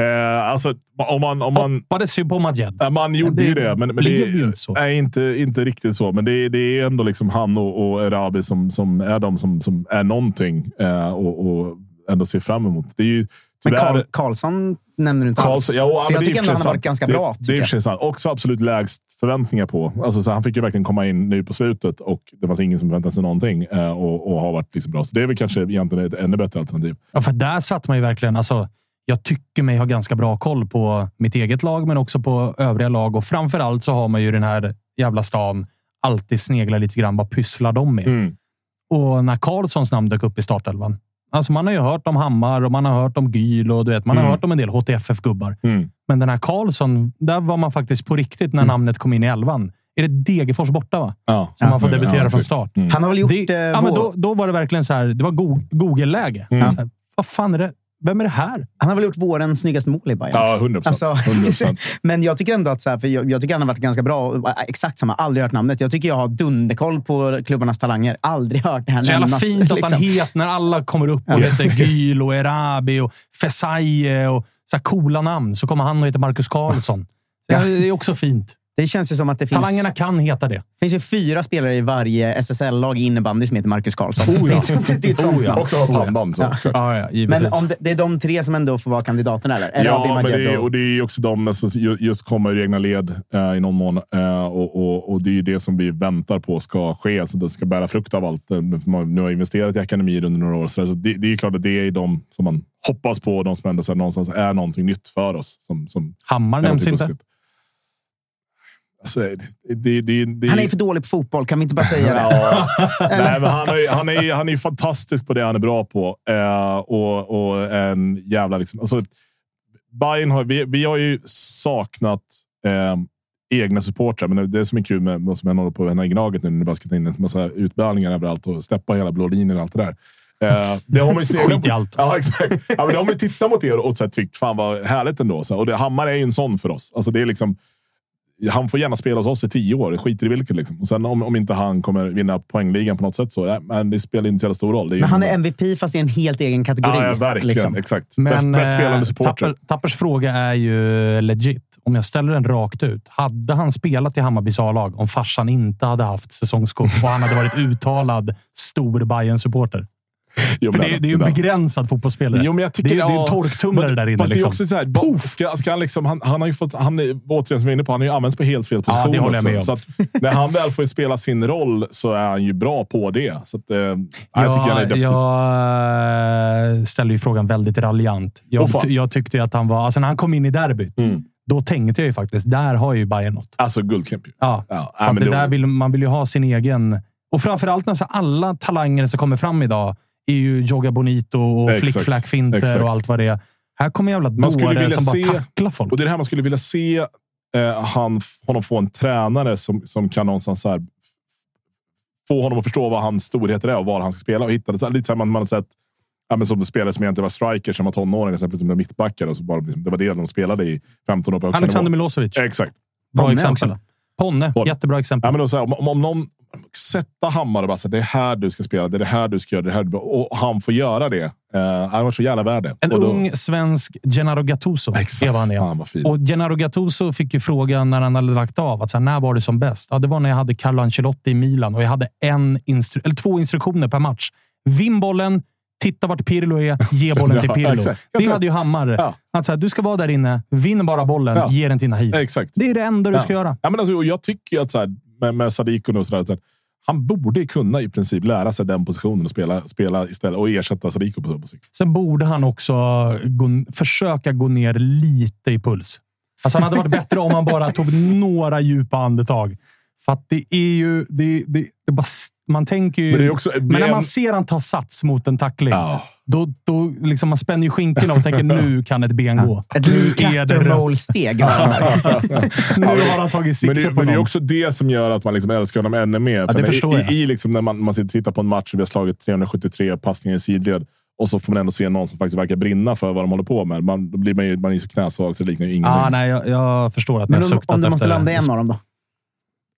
Eh, alltså, om man... Om man Hoppades ju på Madjed. Ja, man gjorde det ju det, men, men det blev ju inte så. Nej, inte, inte riktigt så. Men det, det är ändå liksom han och, och Erabi som, som är de som, som är någonting eh, och, och ändå ser fram emot. Det är ju Men Karl, Karlsson nämner du inte alls. Karlsson, ja, För men jag är tycker och ändå han har varit ganska det, bra. Det är och sant. Också absolut lägst förväntningar på. Alltså, så han fick ju verkligen komma in nu på slutet och det fanns ingen som förväntade sig någonting eh, och, och har varit liksom bra. Så det är väl kanske egentligen ett ännu bättre alternativ. Ja, för där satt man ju verkligen... Alltså, jag tycker mig ha ganska bra koll på mitt eget lag, men också på övriga lag. Och framför allt så har man ju den här jävla stan alltid sneglar lite grann. Vad pysslar de med? Mm. Och när Karlssons namn dök upp i startelvan. Alltså man har ju hört om Hammar och man har hört om Gyl och du vet, man har Mm. hört om en del HTFF-gubbar. Mm. Men den här Karlsson, där var man faktiskt på riktigt när namnet kom in i elvan. Är det Degerfors borta, va? Ja. Som man får debutera ja, från start. Mm. Han har väl gjort Det, eh, ja, men då, då var det verkligen så här. Det var go Google-läge. Mm. Vad fan är det? Vem är det här? Han har väl gjort vårens snyggaste mål i Bayern. Ja, också. 100 procent. Alltså, men jag tycker ändå att, så här, för jag, jag tycker han har varit ganska bra. Exakt samma, aldrig hört namnet. Jag tycker jag har dunderkoll på klubbarnas talanger. Aldrig hört det här Så jävla nämnas, fint att liksom. han heter när alla kommer upp och heter Gyl och Erabi och Fesaie och så här coola namn. Så kommer han och heter Marcus Karlsson. Så Ja. Det är också fint. Det känns ju som att det finns, Talangerna kan heta det. finns ju fyra spelare i varje SSL-lag i innebandy som heter Marcus Karlsson. Oh ja. det, är- det är ett sånt Oh ja. Också har pannband. Så. Ja. Ja, ja, givetvis. Men om det, det är de tre som ändå får vara kandidaterna, eller? Ja, men det är, och- det är också de ju- just kommer ur egna led eh, i någon mån. Eh, och, och, och det är ju det som vi väntar på ska ske. Så det ska bära frukt av allt. Eh, Man nu har investerat i akademier under några år. Så det, det är klart att det är de som man hoppas på. De som ändå så här, någonstans är någonting nytt för oss. Som, som Hammar nämns inte. positivt. Alltså, det, det, det, det, Han är för dålig på fotboll, kan vi inte bara säga det? Nej, men han, är, han, är, han är fantastisk på det han är bra på. Eh, och, och en jävla... Liksom, alltså, Bayern har, vi, vi har ju saknat eh, egna supportrar, men det som är kul med vad som händer på den här Gnaget nu, när det bara ska ta in en massa utbildningar överallt och steppa hela blå linjen och allt det där. Eh, det har man ju sneglat allt. Ja, exakt. Ja, men det har man ju tittat mot er och så här, tyckt fan vad härligt ändå. Så, här. och det, Hammar är ju en sån för oss. Alltså, det är liksom, han får gärna spela hos oss i tio år, skiter i vilket. Liksom. Och sen om, om inte han kommer vinna poängligan på något sätt så, men det spelar inte så stor roll. Det är ju Men han är MVP fast i en helt egen kategori. Ja, ja, verkligen. liksom. Exakt. Men bäst, bäst eh, spelande supporter. Tapper, Tappers fråga är ju legit. Om jag ställer den rakt ut. Hade han spelat i Hammarbys A-lag om farsan inte hade haft säsongskort och han hade varit uttalad stor bayern supporter Jo, men det, det är ju en begränsad fotbollsspelare. Jo, men jag tycker, det, är, det är ja, en torktumlare där inne. Är liksom. också så här, ska, ska han, liksom, han, han har ju fått, han är, återigen som vi är inne på, han har ju använts på helt fel position. det håller jag också. med om. Så att, när han väl får spela sin roll så är han ju bra på det. Så att, eh, jag tycker han är definitivt... jag ställer ju frågan väldigt raljant. Jag, ty- jag tyckte att han var... Alltså när han kom in i derbyt, Mm. då tänkte jag ju faktiskt, där har ju Bayern något. Alltså guldklimp. Ja. Ja, ja, men det där vill, man vill ju ha sin egen... Och framförallt när så alla talanger som kommer fram idag är ju Joga Bonito och Exakt. flick-flack-finter Exakt. och allt vad det är. Här kommer jävla Man skulle dåre vilja som se- bara tacklar folk. Och det är det här man skulle vilja se eh, han, honom få en tränare som, som kan någonstans så här, få honom att förstå vad hans storheter är och var han ska spela. Och hitta det, så här, lite så här, man, man har sett ja, men som spelare som egentligen var strikers som var tonåringar, sen plötsligt blev mittbackar. Och så bara, liksom, det var det de spelade i 15 år på Alexander nivå. Milosevic. Exakt. Bra Ponne exempel. också. Ponne. Ponne. Jättebra exempel. Ja, men då, så här, om, om, om någon sätta Hammar och bara säga det är här du ska spela, det är det här du ska göra, det här du, och han får göra det. Eh, han var så jävla värd det. En då- ung svensk Gennaro Gattuso. Exakt. vad han är. Fan. Och Gennaro Gattuso fick ju frågan när han hade lagt av. Att så här, när var det som bäst? Ja, det var när jag hade Carlo Ancelotti i Milan och jag hade en instru- eller två instruktioner per match. Vinn bollen, Titta vart Pirlo är, ge bollen till Ja, Pirlo. Jag Det tror- hade ju Hammar. Ja. Han sa, du ska vara där inne, vinn bara bollen, Ja. ge den till Nahid. Exakt. Det är det enda du ska Ja. göra. Ja, men alltså, jag tycker att så här, med, med Sadiq och så där, han borde kunna i princip lära sig den positionen och spela, spela istället och ersätta Sadiko på, på sikt. Sen borde han också gå, försöka gå ner lite i puls. Alltså han hade varit bättre om han bara tog några djupa andetag. För att det är ju... Det, det, det bara, man tänker ju... Men också- men när man ser han ta sats mot en tackling, Ja. då, då liksom man spänner ju skinkorna och tänker nu kan ett ben gå. Ett. Cattermole-steg. Nu har han tagit sikte Men, det, på men det är också det som gör att man liksom älskar honom ännu mer. För det när- i. I, liksom när man, man sitter och tittar på en match och vi har slagit 373 passningar i sidled och så får man ändå se någon som faktiskt verkar brinna för vad de håller på med. Man, då blir man ju man är ju så knäsvag så det liknar ju ingenting. Ah, nej, jag, jag förstår att ni har om, suktat om du måste efter landa en av dem då?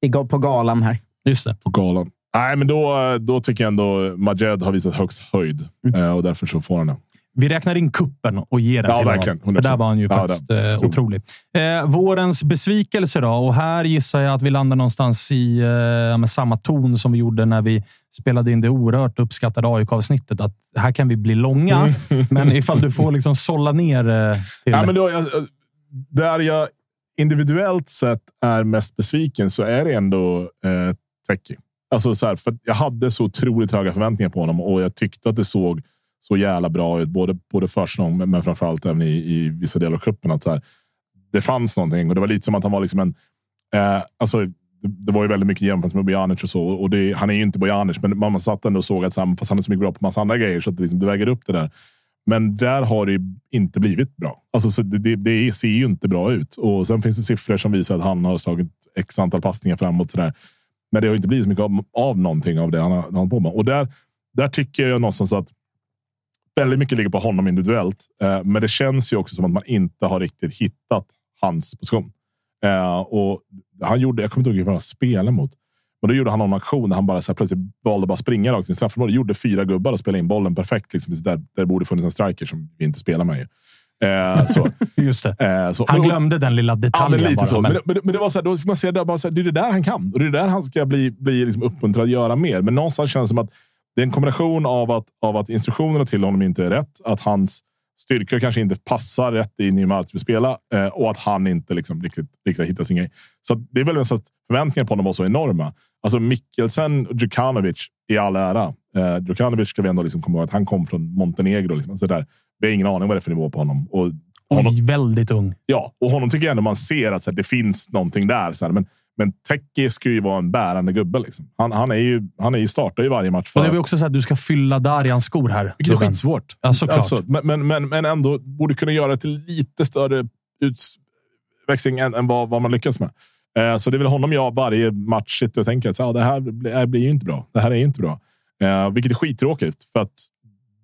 I, på galan här. Just det. på galan. Nej, men då, då tycker jag ändå Majed har visat högst höjd Mm. eh, och därför så får han det. Vi räknar in kuppen och ger den Ja, till verkligen. honom. För 100%. där var han ju Ja, faktiskt eh, otrolig. Eh, vårens besvikelse då? Och här gissar jag att vi landar någonstans i eh, samma ton som vi gjorde när vi spelade in det oerhört uppskattade AIK-avsnittet. Att här kan vi bli långa, men ifall du får liksom sålla ner eh, till... Ja, men då, jag, där jag individuellt sett är mest besviken så är det ändå eh, Teki. Alltså så här, för jag hade så otroligt höga förväntningar på honom och jag tyckte att det såg så jävla bra ut. Både, både försäsong, men, men framförallt även i, i vissa delar av cupen. Att så här, det fanns någonting och det var lite som att han var liksom en... Eh, alltså, det, det var ju väldigt mycket jämfört med Bojanic och så. Och det, han är ju inte Bojanic, men man, man satt ändå och såg att så här, fast han är så mycket bra på massa andra grejer så att det, liksom, det väger upp det där. Men där har det inte blivit bra. Alltså, så det, det, det ser ju inte bra ut. Och sen finns det siffror som visar att han har slagit x antal passningar framåt. Så där. Men det har inte blivit så mycket av, av någonting av det han har, han har på med. Och där, där tycker jag någonstans att väldigt mycket ligger på honom individuellt. Eh, men det känns ju också som att man inte har riktigt hittat hans position. Eh, och han gjorde, jag kommer inte ihåg vad han spelade mot. Men då gjorde han någon aktion där han bara så här, plötsligt valde bara springa rakt in i straffområdet. Gjorde fyra gubbar och spelade in bollen perfekt. Liksom, där, där det borde funnits en striker som vi inte spelar med. ju. Eh, så. Just det. Eh, så. Han glömde den lilla Ja, detaljen men lite bara. så. men- Men, men, det var så här, då fick man se det, bara så här, det är det där han kan. Och det är det där han ska bli, bli liksom uppmuntrad att göra mer. Men någonstans känns det som att det är en kombination av att, av att instruktionerna till honom inte är rätt. Att hans styrkor kanske inte passar rätt in i match vi spelar eh, och att han inte liksom riktigt, riktigt hittar sin grej. Så det är väl så att förväntningarna på honom var så enorma. Alltså Mikkelsen och Djukanovic i all ära. Eh, Djukanovic ska vi ändå liksom komma ihåg att han kom från Montenegro. Liksom. Så där. Vi har ingen aning vad det är för nivå på honom. Och honom Oj, väldigt ung. Ja, och honom tycker jag ändå man ser att så här, det finns någonting där. Så här, men men Teki ska ju vara en bärande gubbe. Liksom. Han, han, är ju, han är ju startar ju varje match. Och För, det är också så att du ska fylla Darjans skor här. vilket är skitsvårt. Ja, såklart. Alltså, men, men, men, ändå borde kunna göra det till lite större utväxling än, än vad, vad man lyckas med. Eh, så det är väl honom jag varje match sitter och tänker att ja, det, här blir, det här blir ju inte bra. Det här är ju inte bra. Eh, vilket är skittråkigt. För att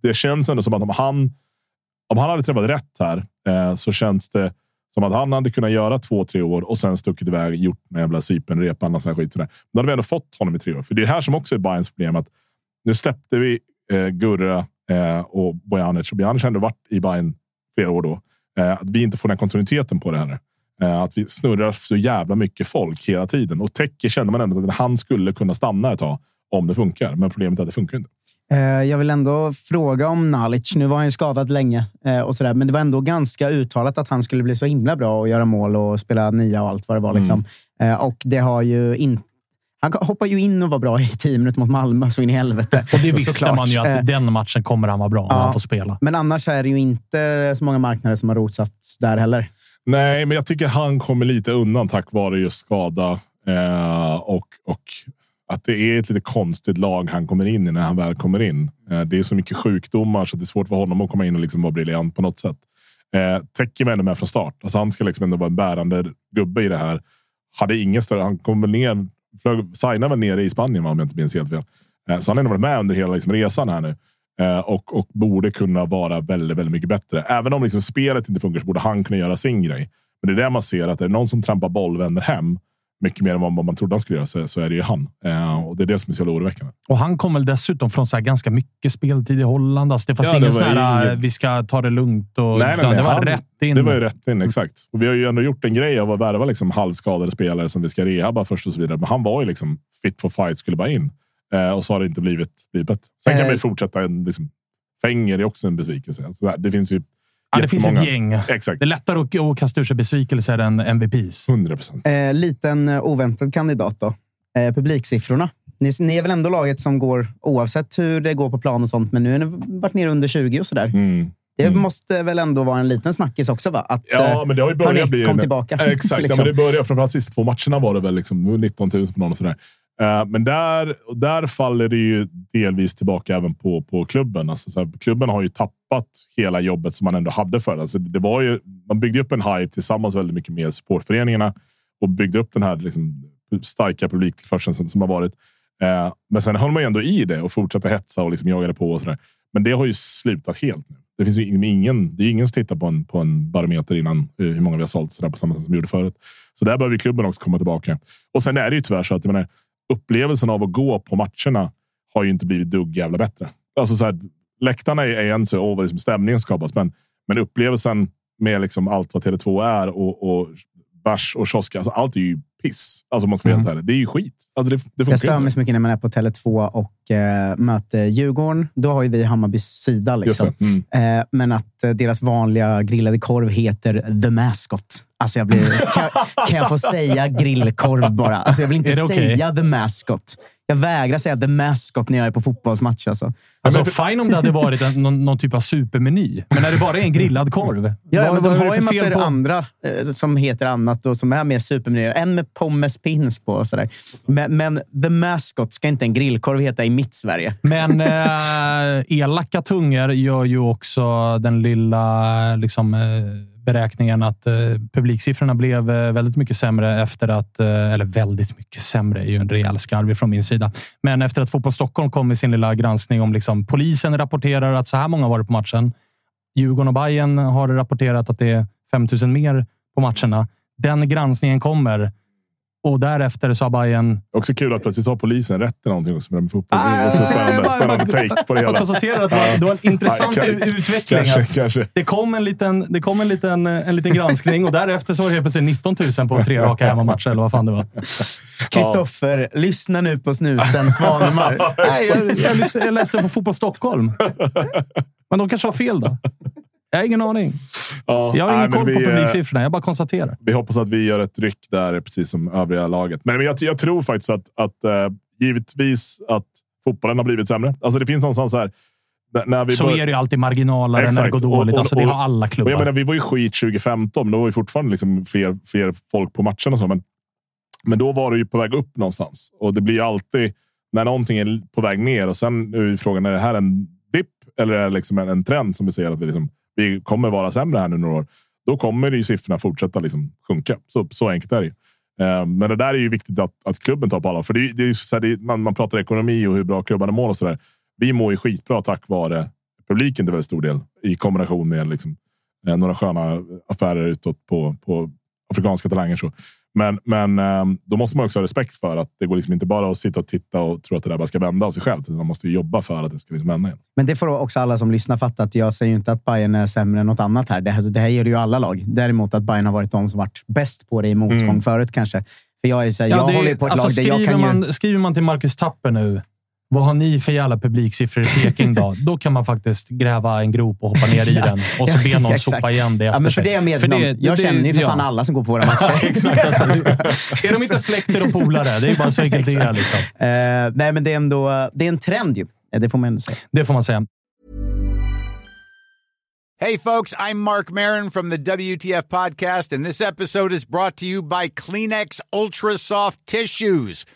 det känns ändå som att om han, om han hade träffat rätt här eh, så känns det som att han hade kunnat göra två, tre år och sen stuckit iväg, gjort den jävla Cypernrepan och sån här skit. Sådär. Då hade vi ändå fått honom i tre år. För det är här som också är Bayerns problem. Att nu släppte vi eh, Gurra eh, och Bojanic. Och Bojanic har ändå varit i Bayern flera år då. Eh, att vi inte får den kontinuiteten på det här. Eh, att vi snurrar så jävla mycket folk hela tiden. Och täcker känner man ändå att han skulle kunna stanna ett tag om det funkar. Men problemet är att det funkar inte. Eh, Jag vill ändå fråga om Nalic. Nu var han ju skadad länge, eh, och sådär, men det var ändå ganska uttalat att han skulle bli så himla bra och göra mål och spela nia och allt vad det var. Liksom. Eh, Och det har ju inte han hoppar ju in och var bra i tio minuter mot Malmö, så in i helvete. Och det visste Såklart. man ju att den matchen kommer han vara bra när Ja. han får spela. Men annars är det ju inte så många marknader som har rotsats där heller. Nej, men jag tycker han kommer lite undan tack vare just skada eh, och, och att det är ett lite konstigt lag han kommer in i när han väl kommer in. Eh, det är så mycket sjukdomar så det är svårt för honom att komma in och liksom vara briljant på något sätt. Eh, Teki ändå med från start. Alltså han ska liksom ändå vara en bärande gubbe i det här. Hade ingen större. Han kom väl ner, flög, signade väl nere i Spanien om jag inte minns helt fel. Eh, så han har ändå varit med under hela liksom, resan här nu. Eh, och, och borde kunna vara väldigt, väldigt mycket bättre. Även om liksom spelet inte funkar så borde han kunna göra sin grej. Men det är där man ser att är det någon som trampar boll vänder hem mycket mer än vad man trodde han skulle göra så, så är det ju han. Eh, och det är det som är så jävla oroväckande. Och han kom väl dessutom från så ganska mycket speltid i Holland. Alltså det fanns Ja, ingen sån här, inget- vi ska ta det lugnt. Och, Nej, nej, nej, det var han- rätt in. Det var ju rätt in, exakt. Och vi har ju ändå gjort en grej av att värva liksom halvskadade spelare som vi ska rehabba först och så vidare. Men han var ju liksom fit for fight, skulle bara in. Eh, och så har det inte blivit, blivit bättre. Sen kan Eh. vi fortsätta en, liksom, Fenger är också en besvikelse. Alltså, det finns ju Ja, det finns ett gäng. Exakt. Det är lättare att, att kasta ur sig besvikelser än MVPs. 100 procent. Eh, liten eh, oväntad kandidat då. Eh, publiksiffrorna. Ni, ni är väl ändå laget som går, oavsett hur det går på plan och sånt, men nu har ni varit nere under 20 och sådär. Mm. Det måste väl ändå vara en liten snackis också, va? Att, Ja, eh, men det har ju börjat hörni, bli... kom tillbaka. Exakt, Liksom. ja, men det började. Framförallt sista två matcherna var det väl liksom, 19 000 på någon och sådär. Eh, men där, där faller det ju delvis tillbaka även på, på klubben. Alltså, så här, klubben har ju tappat hela jobbet som man ändå hade förr. Alltså, det var ju, man byggde upp en hype tillsammans väldigt mycket med supportföreningarna och byggde upp den här liksom, starka publiktillförseln som, som har varit. Eh, men sen höll man ju ändå i det och fortsatte hetsa och liksom jagade på och sådär. Men det har ju slutat helt nu. Det finns ju ingen, det är ingen som tittar på en, på en barometer innan eh, hur många vi har sålt så där på samma sätt som vi gjorde förut. Så där behöver klubben också komma tillbaka. Och sen är det ju tyvärr så att jag menar, upplevelsen av att gå på matcherna har ju inte blivit dugg jävla bättre. Alltså så här, läktarna är, en så, vad liksom stämningen skapas, men, men upplevelsen med liksom allt vad Tele2 är och, och bärs och kiosker, alltså allt är ju piss. Alltså man ska vara helt ärlig. Det är ju skit. Alltså det, det Jag stör mig så mycket när man är på Tele2 och eh, möter Djurgården. Då har ju vi Hammarbys sida. Liksom. Mm. Eh, men att eh, deras vanliga grillade korv heter The Mascot. Alltså jag blir, kan, kan jag få säga grillkorv bara? Alltså jag vill inte säga The Mascot. Jag vägrar säga The Mascot när jag är på fotbollsmatch. Alltså. Alltså, fine om det hade varit en, någon, någon typ av supermeny. Men när det bara är en grillad korv. Ja, vad- men de har ju massor på- andra eh, som heter annat och som är mer supermenyer. En med pommes pins på och sådär. Men, men The Mascot ska inte en grillkorv heta i mitt Sverige. Men eh, elaka tungor gör ju också den lilla liksom, eh, beräkningen att eh, publiksiffrorna blev eh, väldigt mycket sämre efter att, eh, eller väldigt mycket sämre är ju en rejäl skarv från min sida. Men efter att Fotboll Stockholm kom med sin lilla granskning om liksom, polisen rapporterar att så här många var det på matchen. Djurgården och Bayern har rapporterat att det är 5000 mer på matcherna. Den granskningen kommer och därefter så har Bayern Också kul att plötsligt har polisen rätt i någonting också med fotboll. det är Ah, också spännande, jag bara- spännande take på det Jag hela. konstaterar att det var- en intressant Ja, utveckling. Kanske, kanske. Det kom, en liten, det kom en, liten, en liten granskning och därefter så var det helt plötsligt 19 000 på tre raka hemmamatcher, eller vad fan det var. Kristoffer, lyssna nu på snuten Svanemar. Nej, jag, jag, jag läste på Fotboll Stockholm. Men de kanske har fel då. Jag har ingen aning. Ja, Jag har nej, ingen men koll vi, på eh, publiksiffrorna. Jag bara konstaterar. Vi hoppas att vi gör ett ryck där, precis som övriga laget. Men jag, jag tror faktiskt att, att eh, givetvis att fotbollen har blivit sämre. Alltså det finns någonstans här. När, vi Så bör- är det ju alltid marginaler när det går dåligt. Och- och- alltså, det har alla klubbar. jag menar, vi var ju skit 2015, men då var vi fortfarande liksom fler, fler folk på matcherna. Så, men, men då var det ju på väg upp någonstans. Och det blir ju alltid när någonting är på väg ner och sen är ju frågan, är det här en dipp eller är det liksom en, en trend som vi ser att vi, liksom, vi kommer vara sämre här nu några år? Då kommer ju siffrorna fortsätta liksom sjunka. Så, så enkelt är det eh, Men det där är ju viktigt att, att klubben tar på allvar. För det, är- det är ju så här, det man, man pratar ekonomi och hur bra klubbarna mår och så där. Vi mår ju skitbra tack vare publiken till väldigt stor del i kombination med liksom, eh, några sköna affärer utåt på, på afrikanska talanger. Så. Men, men eh, då måste man också ha respekt för att det går liksom inte bara att sitta och titta och tro att det där bara ska vända av sig själv. utan Man måste ju jobba för att det ska liksom vända igen. Men det får också alla som lyssnar fatta att jag säger ju inte att Bayern är sämre än något annat här. Det, här, det här gäller ju alla lag. Däremot att Bayern har varit de som varit bäst på det i motgång Mm. förut kanske. För jag är så här, Ja, jag det är- håller ju på ett alltså, lag där jag kan ju... man, skriver man till Marcus Tapper nu, vad har ni för jävla publiksiffror i Peking då? då kan man faktiskt gräva en grop och hoppa ner i den och så be någon sopa igen det Ja, efter men för sig. det är jag medveten om. Jag det- känner ju för ja. fan alla som går på våra matcher. Exakt. Alltså, är de inte släkter och polare? Det är bara så enkelt det är. Liksom. Eh, nej, men det är ändå det är en trend ju. Eh, Det får man ändå säga. Det får man säga. Hey, folks, I'm Mark Marin from the WTF Podcast, and this episode is brought to you by Kleenex Ultra Soft Tissues,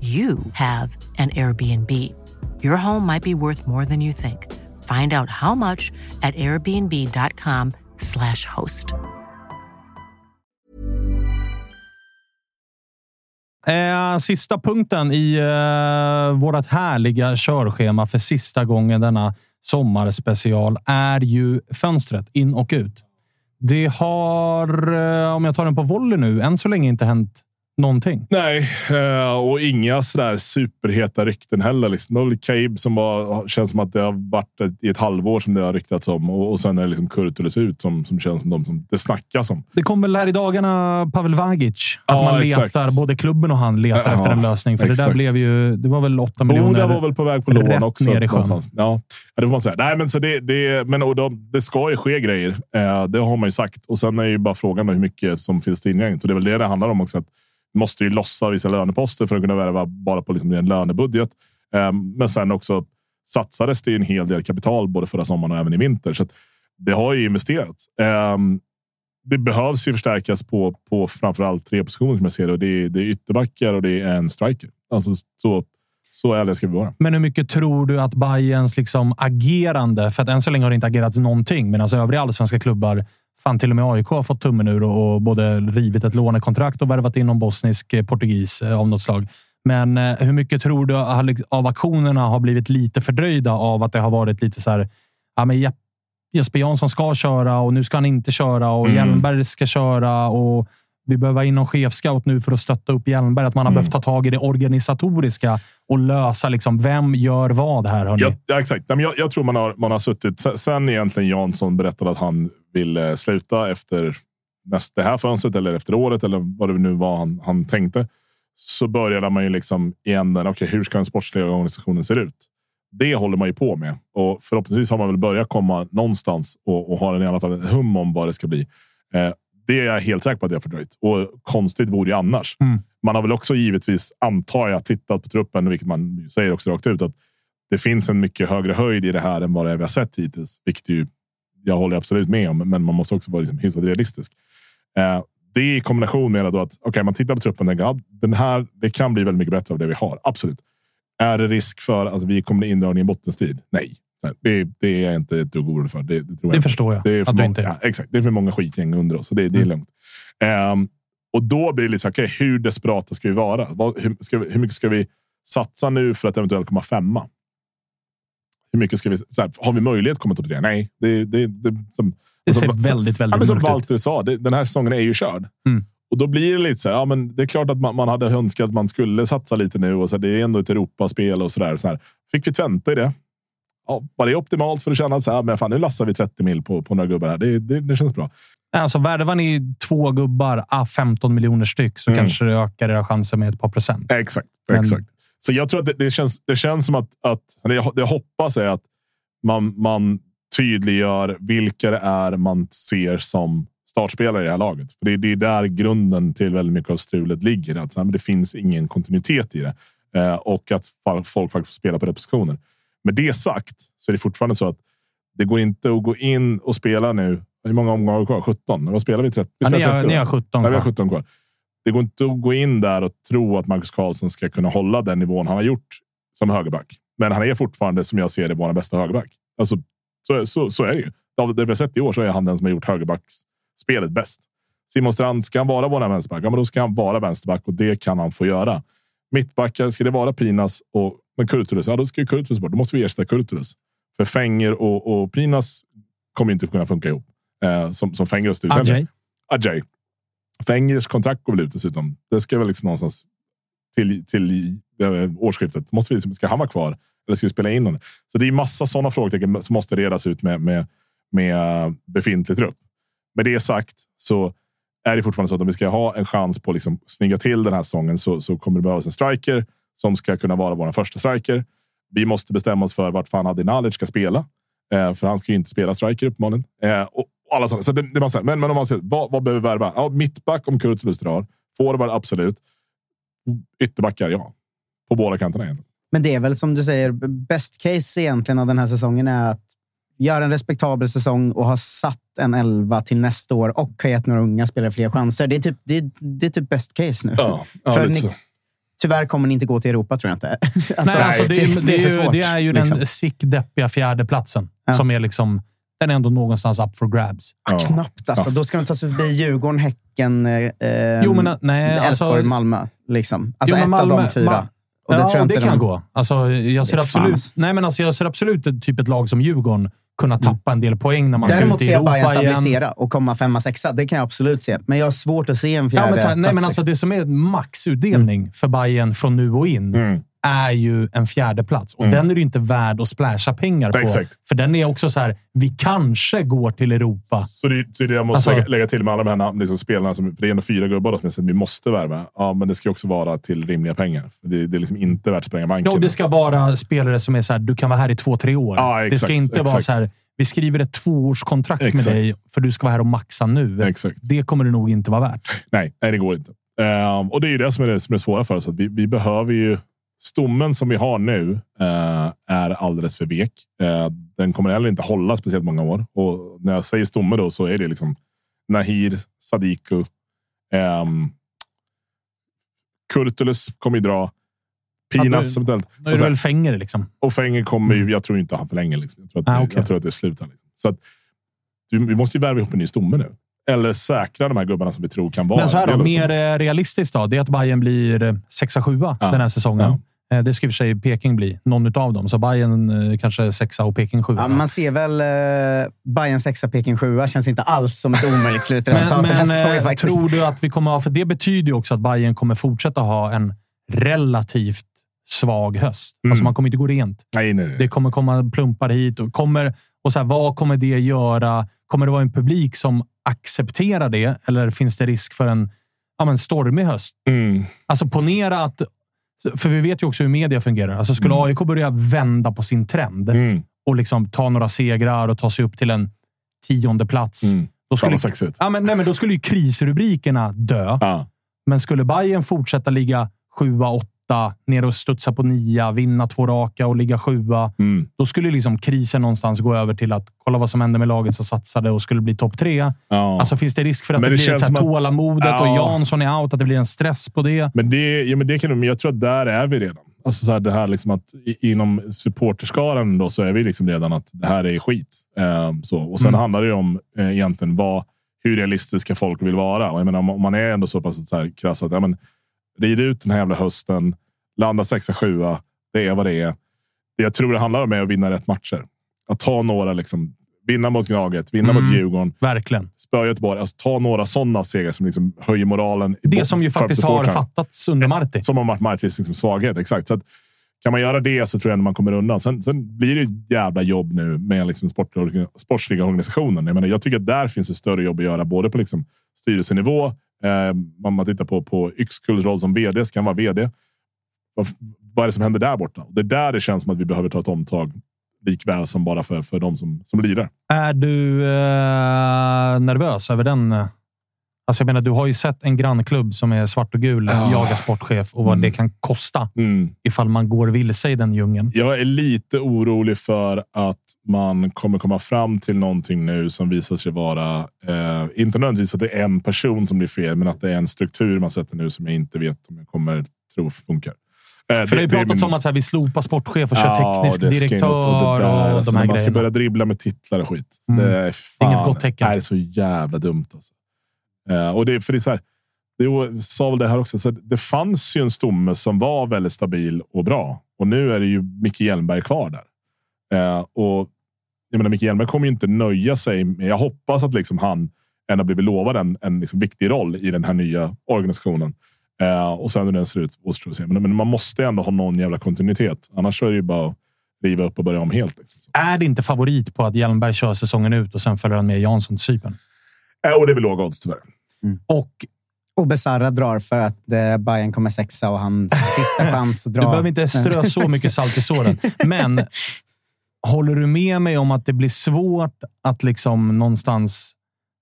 you have an Airbnb. Your home might be worth more than you think. Find out how much at airbnb.com/slash host. Eh, sista punkten i eh, vårt härliga körschema för sista gången denna sommarspecial är ju fönstret in och ut. Det har, eh, om jag tar den på volley nu, än så länge inte hänt någonting. Nej, eh, och inga sådär superheta rykten heller. Liksom. Det var Cabe som var, känns som att det har varit ett, i ett halvår som det har ryktats om och, och sen är det liksom Kurtulus ut som, som känns som de som det snackas om. Det kom väl här i dagarna Pavel Vagic. Att Ja, man exakt. letar, både klubben och han letar Ja, efter en lösning. För det där exakt. blev ju, det var väl 8 miljoner. Boda var väl på väg på lån också. ner i sjön. Ja, det får man säga. Nej, men så det, det, men, och de, det ska ju ske grejer. Eh, det har man ju sagt. Och sen är ju bara frågan hur mycket som finns tillgängligt. Och det är väl det det handlar om också. Att måste ju lossa vissa löneposter för att kunna värva bara på liksom en lönebudget. Ehm, men sen också satsades det en hel del kapital både förra sommaren och även i vinter. Så att det har ju investerats. Ehm, det behövs ju förstärkas på, på framförallt tre positioner som jag ser det. Och det, är, det är ytterbackar och det är en striker. Alltså, så, så ärliga ska vi vara. Men hur mycket tror du att Bayerns liksom agerande, för att än så länge har det inte agerats någonting, medan alltså övriga allsvenska klubbar, fan till och med AIK har fått tummen ur och, både rivit ett lånekontrakt och värvat in någon bosnisk eh, portugis eh, av något slag. Men eh, hur mycket tror du har lik- av aktionerna har blivit lite fördröjda av att det har varit lite så här, ja, men Jesper Jansson ska köra och nu ska han inte köra och Mm. Hjelmberg ska köra och vi behöver in någon chefscout nu för att stötta upp Hjelmberg. Att man har behövt ta tag i det organisatoriska och lösa liksom, vem gör vad här. Hörni? Ja, exakt. Nej, men jag, jag tror man har, man har suttit... Sen, egentligen Jansson berättade att han vill eh, sluta efter nästa, det här fönstret eller efter året eller vad det nu var han, han tänkte. Så började man ju liksom i änden. Okej, hur ska den sportsliga organisationen se ut? Det håller man ju på med och förhoppningsvis har man väl börjat komma någonstans och, och har en, i alla fall en hum om vad det ska bli. Eh, det är jag helt säker på att har fördröjt och konstigt vore det annars. Mm. Man har väl också givetvis, antar jag, tittat på truppen, vilket man säger också rakt ut, att det finns en mycket högre höjd i det här än vad det är vi har sett hittills. Vilket ju, jag håller absolut med om, men man måste också vara liksom hyfsat realistisk. Eh, det i kombination med att okay, man tittar på truppen och tänker den här, det kan bli väldigt mycket bättre av det vi har. Absolut. Är det risk för att vi kommer in i bottenstrid? Nej, här, det, det är jag inte ett dugg orolig för. Det, det, tror jag Det förstår jag Det är för många, ja, exakt. Det är för många skitgäng under oss, så det, det är Mm. lugnt. Ehm, och då blir det lite så här, okej, hur desperata ska vi vara? Vad, hur, ska vi, hur mycket ska vi satsa nu för att eventuellt komma femma? Hur mycket ska vi... Här, har vi möjlighet att komma topp tre? Nej, det, det, det, som, Det ser som- väldigt, Ja, väldigt men som ut. Walter sa, det, den här säsongen är ju körd. Mm. Och då blir det lite så här, ja, men det är klart att man, man hade önskat att man skulle satsa lite nu och så här, det är ändå ett Europaspel och så där. Så här. Fick vi Twente i det? Ja, var det optimalt för att känna att så här, men fan, nu lassar vi 30 mil på, på några gubbar här. Det, det, det känns bra. Alltså, värvar ni två gubbar, ah, 15 miljoner styck, så Mm. kanske det ökar era chanser med ett par procent. Exakt, Men- exakt. Så jag tror att det, det känns. Det känns som att, att det jag hoppas är att man, man tydliggör vilka det är man ser som startspelare i det här laget. För det, är- det är där grunden till väldigt mycket av strulet ligger. Att det finns ingen kontinuitet i det eh, och att folk faktiskt får spela på rätt positioner. Med det sagt så är det fortfarande så att det går inte att gå in och spela nu. Hur många omgångar har vi kvar? 17? Vad spelar vi? 30? Vi Ja, ni, spelar har, 30, ni har 17 Nej, vi har kvar. 17 kvar. Det går inte att gå in där och tro att Marcus Karlsson ska kunna hålla den nivån han har gjort som högerback. Men han är fortfarande, som jag ser det, vår bästa högerback. Alltså, så, så, så är det ju. Av det vi har sett i år så är han den som har gjort högerbacks-spelet bäst. Simon Strand, ska han vara vår vänsterback? Ja, men då ska han vara vänsterback och det kan han få göra. Mittbackar, ska det vara Pinas och men Kurtulus? Ja, då ska ju Kurtulus bort. Då måste vi ersätta Kurtulus. För Fenger och, och Pinas kommer inte kunna funka ihop. Eh, som, som Fenger och Studier. Ajay. Ajay. Fengers kontrakt går väl ut dessutom. Det ska väl liksom någonstans till, till eh, årsskiftet. Måste vi, ska han vara kvar? Eller ska vi spela in honom? Så det är massa sådana frågetecken som måste redas ut med, med, med befintlig trupp. Med det sagt så är det fortfarande så att om vi ska ha en chans på att liksom snygga till den här säsongen så, så kommer det behövas en striker som ska kunna vara vår första striker. Vi måste bestämma oss för vart fan Adinalic ska spela. Eh, för han ska ju inte spela striker uppenbarligen. Eh, och, och alla sådana. Så det, det man men, men om man säger, vad, vad behöver vi värva? Ja, mittback om Kurtulus drar. Forward absolut. Ytterbackar, ja. På båda kanterna egentligen. Men det är väl som du säger, best case egentligen av den här säsongen är att göra en respektabel säsong och ha satt en elva till nästa år och ha gett några unga spelare fler chanser. Det är typ, det är, det är typ best case nu. Ja, ja, För lite ni, så. Tyvärr kommer ni inte gå till Europa, tror jag inte. Alltså, Nej, alltså, det, är- det, är ju, svårt, det är ju liksom. den sick deppiga fjärdeplatsen Ja. som är liksom... Den är ändå någonstans up for grabs. Ja, Knappt alltså. Då ska de ta sig förbi Djurgården, Häcken, eh, Jo, men nej, Elfsborg, alltså- Malmö. Liksom. Alltså Jo, ett men av Malmö- de fyra. Ma- och det ja, tror jag det kan de... gå. Alltså, jag, ser absolut, nej, men alltså, jag ser absolut ett, typ ett lag som Djurgården kunna tappa en del poäng när man Däremot ska ut i ser jag Europa Bayern igen. stabilisera och komma femma, sexa. Det kan jag absolut se. Men jag har svårt att se en fjärde Ja, men så här, nej, men alltså, liksom. det som är maxutdelning för Bayern från nu och in Mm. Är ju en fjärde plats och Mm. den är du inte värd att splasha pengar på. Exakt. För den är också så här, vi kanske går till Europa. Så det, så det jag måste Alltså- lägga, till med alla de här namn- liksom, spelarna. Som, det är ändå fyra gubbar att vi måste värva. Ja, men det ska också vara till rimliga pengar. Det, det är liksom inte värt att spränga banken. Ja, det ska vara spelare som är så här, du kan vara här i två, tre år. Ja, det exakt, ska inte vara exakt. så här, vi skriver ett tvåårskontrakt med Exakt. dig för du ska vara här och maxa nu. Exakt. Det kommer det nog inte vara värt. Nej, nej, det går inte. Ehm, och det är ju det som är det, som är det svåra för oss. Att vi, vi behöver ju... Stommen som vi har nu eh, är alldeles för vek. Eh, den kommer heller inte hålla speciellt många år. Och när jag säger stomme då så är det liksom Nahir, Sadiku. ehm, Kurtulus kommer ju dra. Pinas Ja, eventuellt. Nu är Och det väl Fenger liksom. Och Fenger kommer ju, jag tror inte han förlänger. Liksom. Jag, tror att det, Ah, okej. jag tror att det slutar. Liksom. Så att, vi, måste ju värva ihop en ny stomme nu. Eller säkra de här gubbarna som vi tror kan vara Men så här då, mer eh, realistiskt då, det är att Bayern blir eh, sexa, sjua Ja. den här säsongen. Eh, Det ska i och för sig Peking bli, någon av dem. Så Bayern eh, kanske sexa och Peking sjua. Ja, man ser väl eh, Bayern sexa, Peking sjua. Känns inte alls som ett omöjligt slutresultat Men, men eh, tror du att vi kommer ha... För det betyder ju också att Bayern kommer fortsätta ha en relativt svag höst. Mm. Alltså man kommer inte gå rent. Nej, nej, nej. Det kommer komma plumpar hit. Och, kommer, och så här, vad kommer det göra? Kommer det vara en publik som accepterar det? Eller finns det risk för en ja, men stormig höst? Mm. Alltså ponera att... För vi vet ju också hur media fungerar. Alltså skulle Mm. AIK börja vända på sin trend Mm. och liksom ta några segrar och ta sig upp till en tionde plats. Mm. Då, skulle, sexigt. ja, men, nej, men då skulle ju krisrubrikerna dö. Ja. Men skulle Bayern fortsätta ligga sjua, åtta, ner och studsa på nia, vinna två raka och ligga sjua. Mm. Då skulle liksom krisen någonstans gå över till att kolla vad som hände med laget som satsade och skulle bli topp tre. Ja. Alltså finns det risk för att Men det, det blir ett så här att- tålamodet och Ja. Jansson är out, att det blir en stress på det. men, det, ja, men det kan men jag tror att där är vi redan. Alltså så här, det här liksom att inom supporterskaran då så är vi liksom redan att det här är skit. Ehm, så. Och sen Mm. handlar det om eh, egentligen vad, hur realistiska folk vill vara. Och jag menar, om, om man är ändå så pass så här krass att ja, men, rid ut den här jävla hösten, landa sexa, sjua. Det är vad det är. Det jag tror det handlar om är att vinna rätt matcher. Att ta några, liksom, vinna mot Gnaget, vinna Mm. mot Djurgården, Verkligen. spöa Göteborg. Alltså, ta några sådana segrar som liksom höjer moralen. Det som ju faktiskt har fattats under Marti. Som har varit Martins liksom svaghet. Exakt. Så att, kan man göra det så tror jag ändå man kommer undan. Sen, sen blir det ett jävla jobb nu med liksom sport, sportsliga organisationen. Jag, menar, jag tycker att där finns ett större jobb att göra, både på liksom styrelsenivå. Eh, om man tittar på, på Yxkulls roll som vd, ska han vara vd? Vad, vad är det som händer där borta? Det är där det känns som att vi behöver ta ett omtag. Likväl som bara för, för de som, som lirar. Är du eh, nervös över den? Eh, Alltså jag menar, du har ju sett en grannklubb som är svart och gul Ja. jaga sportchef och vad Mm. det kan kosta Mm. ifall man går vilse i den djungeln. Jag är lite orolig för att man kommer komma fram till någonting nu som visar sig vara, eh, inte nödvändigtvis att det är en person som blir fel, men att det är en struktur man sätter nu som jag inte vet om jag kommer tro funkar. Eh, För det har ju är pratats min- om att så här, vi slopar sportchef och kör Ja, teknisk det direktör och, det där, alltså, de här när Man ska börja dribbla med titlar och skit. Mm. Det är, fan, Inget gott tecken. Det är så jävla dumt. Alltså. Eh, och det, för det är så här, det sa väl det här också. Så det fanns ju en stomme som var väldigt stabil och bra. Och nu är det ju Micke Hjelmberg kvar där. Eh, och jag menar, Micke Hjelmberg kommer ju inte nöja sig. Med, jag hoppas att liksom han ändå blivit lovad en, en liksom viktig roll i den här nya organisationen. Eh, och sen hur den ser ut. Men, men man måste ändå ha någon jävla kontinuitet. Annars är det ju bara att riva upp och börja om helt. Liksom. Är det inte favorit på att Hjelmberg kör säsongen ut och sen följer han med Jansson till Cypern? Eh, och det är väl låga odds tyvärr. Och Och Besara drar för att eh, Bayern kommer sexa och hans sista chans att dra. Du behöver inte strö så mycket salt i såren. Men håller du med mig om att det blir svårt att liksom någonstans...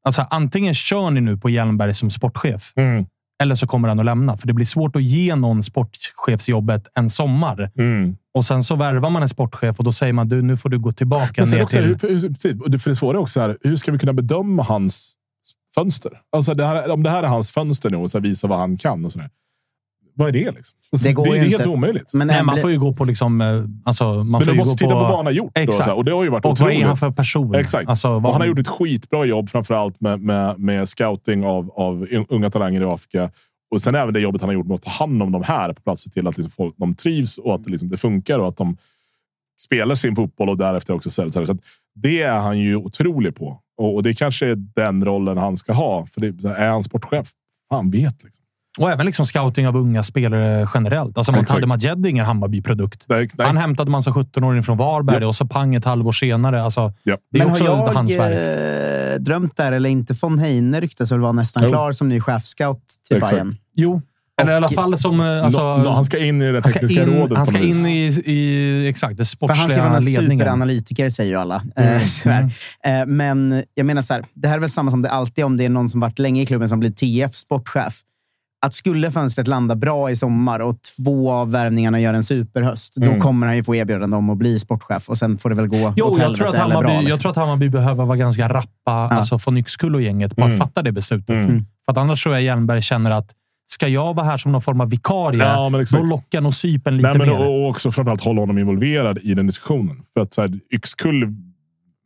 Alltså, antingen kör ni nu på Hjelmberg som sportchef, Mm. eller så kommer han att lämna. För det blir svårt att ge någon sportchefsjobbet en sommar. Mm. Och sen så värvar man en sportchef och då säger man du, nu får du gå tillbaka Men sen ner också, till... och det, för det svåra är också här, hur ska vi kunna bedöma hans fönster? Alltså det här, om det här är hans fönster nu och så visa vad han kan och sådär. Vad är det? Liksom? Alltså, Det går det är ju helt inte. omöjligt. Men Nej, man får ju gå på liksom... eh, Alltså, man Men får du måste gå titta på, vad han har gjort. Då, Exakt. här, och det har ju varit Och vad otroligt. är han för person? Exakt. Alltså, vad han har gjort ett skitbra jobb, framförallt med, med, med scouting av, av unga talanger i Afrika. Och sen även det jobbet han har gjort med att ta hand om de här på plats. Se till att liksom folk, de trivs och att det, liksom, det funkar och att de spelar sin fotboll och därefter också säljs. Så att det är han ju otrolig på. Och, och det kanske är den rollen han ska ha. För det, är han sportchef? Fan vet. Liksom. Och även liksom scouting av unga spelare generellt. Alltså. Montade Majed är ingen Hammarby-produkt. Han hämtade massa 17-åring från Varberg Ja. och så pang ett halvår senare. Alltså, Ja. det är Men också har jag hans verk. eh, drömt där, eller inte? Von Heine ryktas väl vara nästan Jo. klar som ny chefscout till Exakt. Bayern. Jo, eller i alla fall som... eh, Alltså, Nå- nå- han ska in i det han ska tekniska in, rådet han ska in i, i exakt, det För han ska sportsliga vara en ledningen. superanalytiker, säger ju alla. Eh, sådär. Eh, men jag menar så här, det här är väl samma som det alltid om det är någon som varit länge i klubben som blir TF sportchef. Att skulle fönstret landa bra i sommar och två av värvningarna gör en superhöst, då Mm. kommer han ju få erbjudande om att bli sportchef och sen får det väl gå Jo, åt jag tror, att Hammarby, bra. Liksom. jag tror att Hammarby behöver vara ganska rappa alltså från Yxkull och gänget på Mm. att fatta det beslutet. Mm. För att annars tror jag Hjelmberg känner att ska jag vara här som någon form av vikarie, Ja, men exakt. då lockar nog Sypen lite Nej, men mer. och också framförallt hålla honom involverad i den diskussionen. För att så här, Yxkull,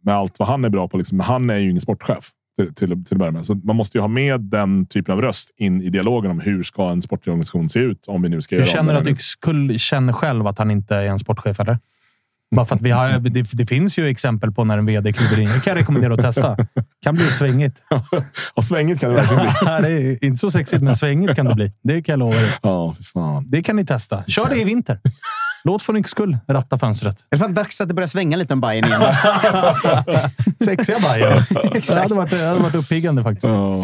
med allt vad han är bra på, liksom, men han är ju ingen sportchef till, till, till att med. Så man måste ju ha med den typen av röst in i dialogen om hur ska en sportig organisation se ut om vi nu ska Du känner det att. Yxkull känner själv att han inte är en sportchef, eller? Bara för att vi har, det, det finns ju exempel på när en vd kliver in. Det kan jag rekommendera att testa. kan bli svängigt. Ja, svängigt kan det verkligen bli. det är inte så sexigt, men svängigt kan det bli. Det kan jag lova er. Ja, för fan. Det kan ni testa. Kör det i vinter. Låt från Yxkull ratta fönstret. Det är fan dags att det börjar svänga lite om Bayern igen. Sexiga Bajen. det, hade varit, det hade varit uppiggande faktiskt. Ja.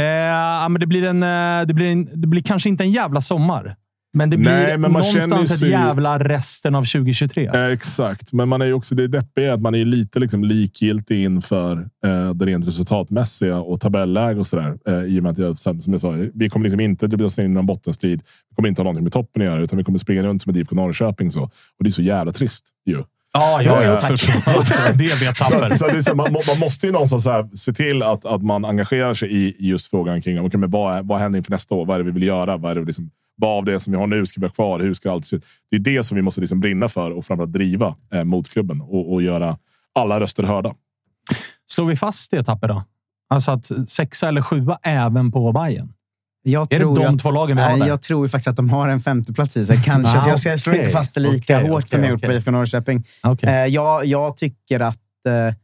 Eh, men det, blir en, eh, det, blir en, det blir kanske inte en jävla sommar. Men det blir Nej, men man någonstans ett sig- jävla resten av 2023. Eh, Exakt, men man är ju också det deppiga är att man är lite liksom likgiltig inför eh, det rent resultatmässiga och tabelläge och sådär. Eh, I och med att jag, som jag sa, vi kommer liksom inte dribbla oss in i någon bottenstrid. Vi kommer inte ha någonting med toppen att göra, utan vi kommer springa runt som ett IFK Norrköping. Så. Och det är så jävla trist ju. Ja, ja, ja. Ja, Tack. Det tapper. så så, man, man måste ju någonstans så här, se till att, att man engagerar sig i just frågan kring okay, men vad, vad händer inför nästa år. Vad är det vi vill göra? Vad, är det liksom, vad av det som vi har nu ska vi ha kvar? Hur ska allt se ut? Det är det som vi måste liksom brinna för och framförallt driva eh, mot klubben och, och göra alla röster hörda. Slår vi fast det tapper då? Alltså att sexa eller sjua även på Bayern. Jag Är det tror de ju att, två lagen vi har nej, där? Jag tror faktiskt att de har en femteplats i sig. Kanske. Ah, jag, ska, slår inte fast det lika Okej, hårt som okej, jag gjort på. IFK Norrköping. Okej. Eh, jag, jag tycker att eh,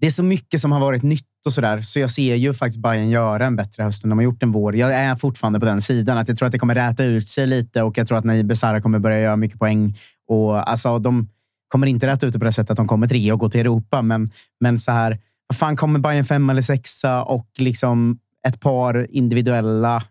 det är så mycket som har varit nytt och sådär, så jag ser ju faktiskt Bayern göra en bättre höst än de har gjort en vår. Jag är fortfarande på den sidan. att Jag tror att det kommer räta ut sig lite och jag tror att Naib Besara kommer börja göra mycket poäng. Och, alltså, de kommer inte räta ut det på det sättet att de kommer tre och gå till Europa, men, men så här, vad fan kommer Bayern femma eller sexa och liksom ett par individuella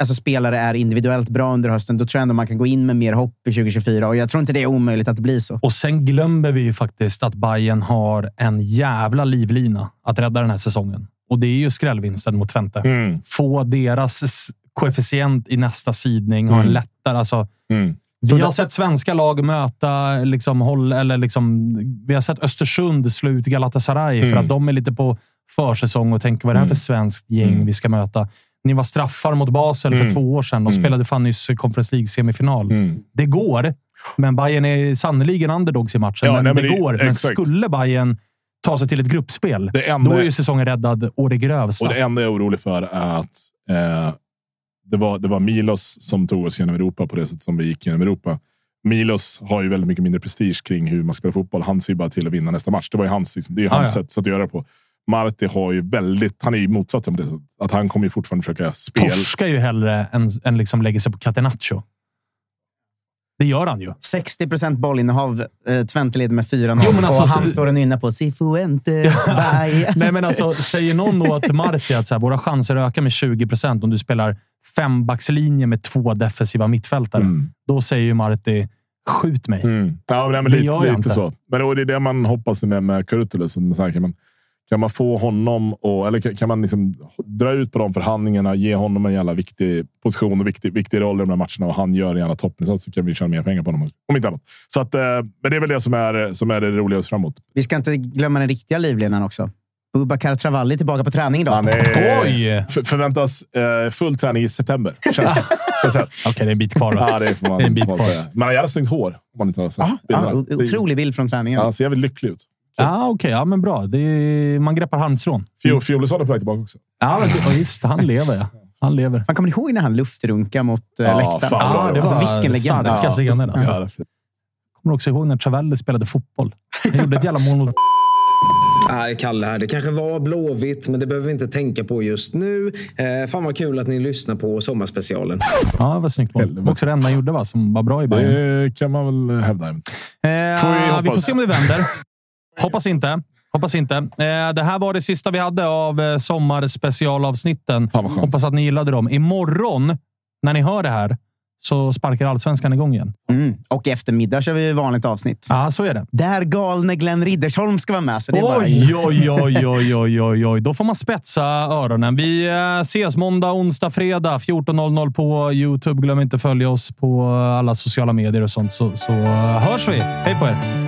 alltså spelare är individuellt bra under hösten, då tror jag ändå man kan gå in med mer hopp i 2024. Och jag tror inte det är omöjligt att det blir så. Och sen glömmer vi ju faktiskt att Bayern har en jävla livlina att rädda den här säsongen. Och det är ju skrällvinsten mot Twente. Mm. Få deras koefficient i nästa sidning, ha en Mm. lättare... Alltså, Mm. vi har sett svenska lag möta, liksom, håll, eller liksom, vi har sett Östersund slå ut Galatasaray för Mm. att de är lite på försäsong och tänker vad är det här för svenskt gäng Mm. vi ska möta? Ni var straffar mot Basel för Mm. två år sedan. De Mm. spelade fan nyss Conference League-semifinal. Mm. Det går, men Bayern är sannoliken underdogs i matchen. Ja, men nej, men det, det- går. Men skulle Bayern ta sig till ett gruppspel, Det enda- då är ju säsongen räddad å det grövsta. Och det enda jag är orolig för är att eh, det, var, det var Milos som tog oss genom Europa på det sätt som vi gick genom Europa. Milos har ju väldigt mycket mindre prestige kring hur man spelar fotboll. Han ser ju bara till att vinna nästa match. Det var ju hans, liksom, det är ju Ah, hans ja. sätt att göra det på. Marti har ju väldigt, han är ju motsatsen på det sättet. Att han kommer ju fortfarande försöka spela. Torskar ju hellre än, än liksom lägger sig på Catenaccio. Det gör han ju. 60 procent bollinnehav. Eh, Twente leder med 4-0 Jo, men alltså, och han så- står och nynnar på Cifuentes. Nej, men alltså, säger någon då till Marti att så här, våra chanser ökar med 20 procent om du spelar fembackslinje med två defensiva mittfältare. Mm. Då säger ju Marti, skjut mig. Mm. Ja, men, men Det lite, gör jag lite inte. så. Men då är det det man hoppas med, med Kurtulus. Kan man, få honom och, eller kan, man liksom dra ut på de förhandlingarna, ge honom en jävla viktig position och viktig, viktig roll i de här matcherna och han gör en jävla toppinsats så kan vi tjäna mer pengar på honom. Om inte annat. Så att, eh, men det är väl det som är, som är det roliga framåt. Vi ska inte glömma den riktiga livlinan också. Bubakar Travalli tillbaka på träning idag. Han är, Oj! förväntas eh, full träning i september. Känns. Okej, det är en bit kvar då. ja, det får man, Det är en bit kvar. säga. Men han har jävla snyggt hår. Om man inte har sett Det är- otrolig bild från träningen. Ja, Han ser jävligt lycklig ut. Ja, okej. ja, men bra. Det är, man greppar handstrån. Fio- Fiolesson är på väg tillbaka också. Ja, men just. Han lever, ja. Han lever. Man kommer ni ihåg när han luftrunkade mot äh, Ja, läktaren? fan, bra Ja, det var. Alltså, vilken legend. starka scener. Alltså. Ja, kommer också ihåg när Travelli spelade fotboll. Han gjorde ett jävla mål mot... Nej, Kalle här. Det kanske var blåvitt, men det behöver vi inte tänka på just nu. Eh, fan vad kul att ni lyssnar på sommarspecialen. Ja, det var snyggt mål. Det var också det enda han gjorde, va? Som var bra i Bayern. Det kan man väl hävda. Eh, får vi vi, får se om det vänder. Hoppas inte. Hoppas inte. Eh, det här var det sista vi hade av eh, sommarspecialavsnitten. Hoppas att ni gillade dem. Imorgon, när ni hör det här, så sparkar allsvenskan igång igen. Mm. Och eftermiddag kör vi vanligt avsnitt. Ja, så är det. Där galne Glenn Riddersholm ska vara med. Så det är bara... Oj, oj, oj, oj, oj, oj, oj. Då får man spetsa öronen. Vi eh, ses måndag, onsdag, fredag 14.00 på Youtube. Glöm inte att följa oss på alla sociala medier och sånt, så, så hörs vi. Hej på er!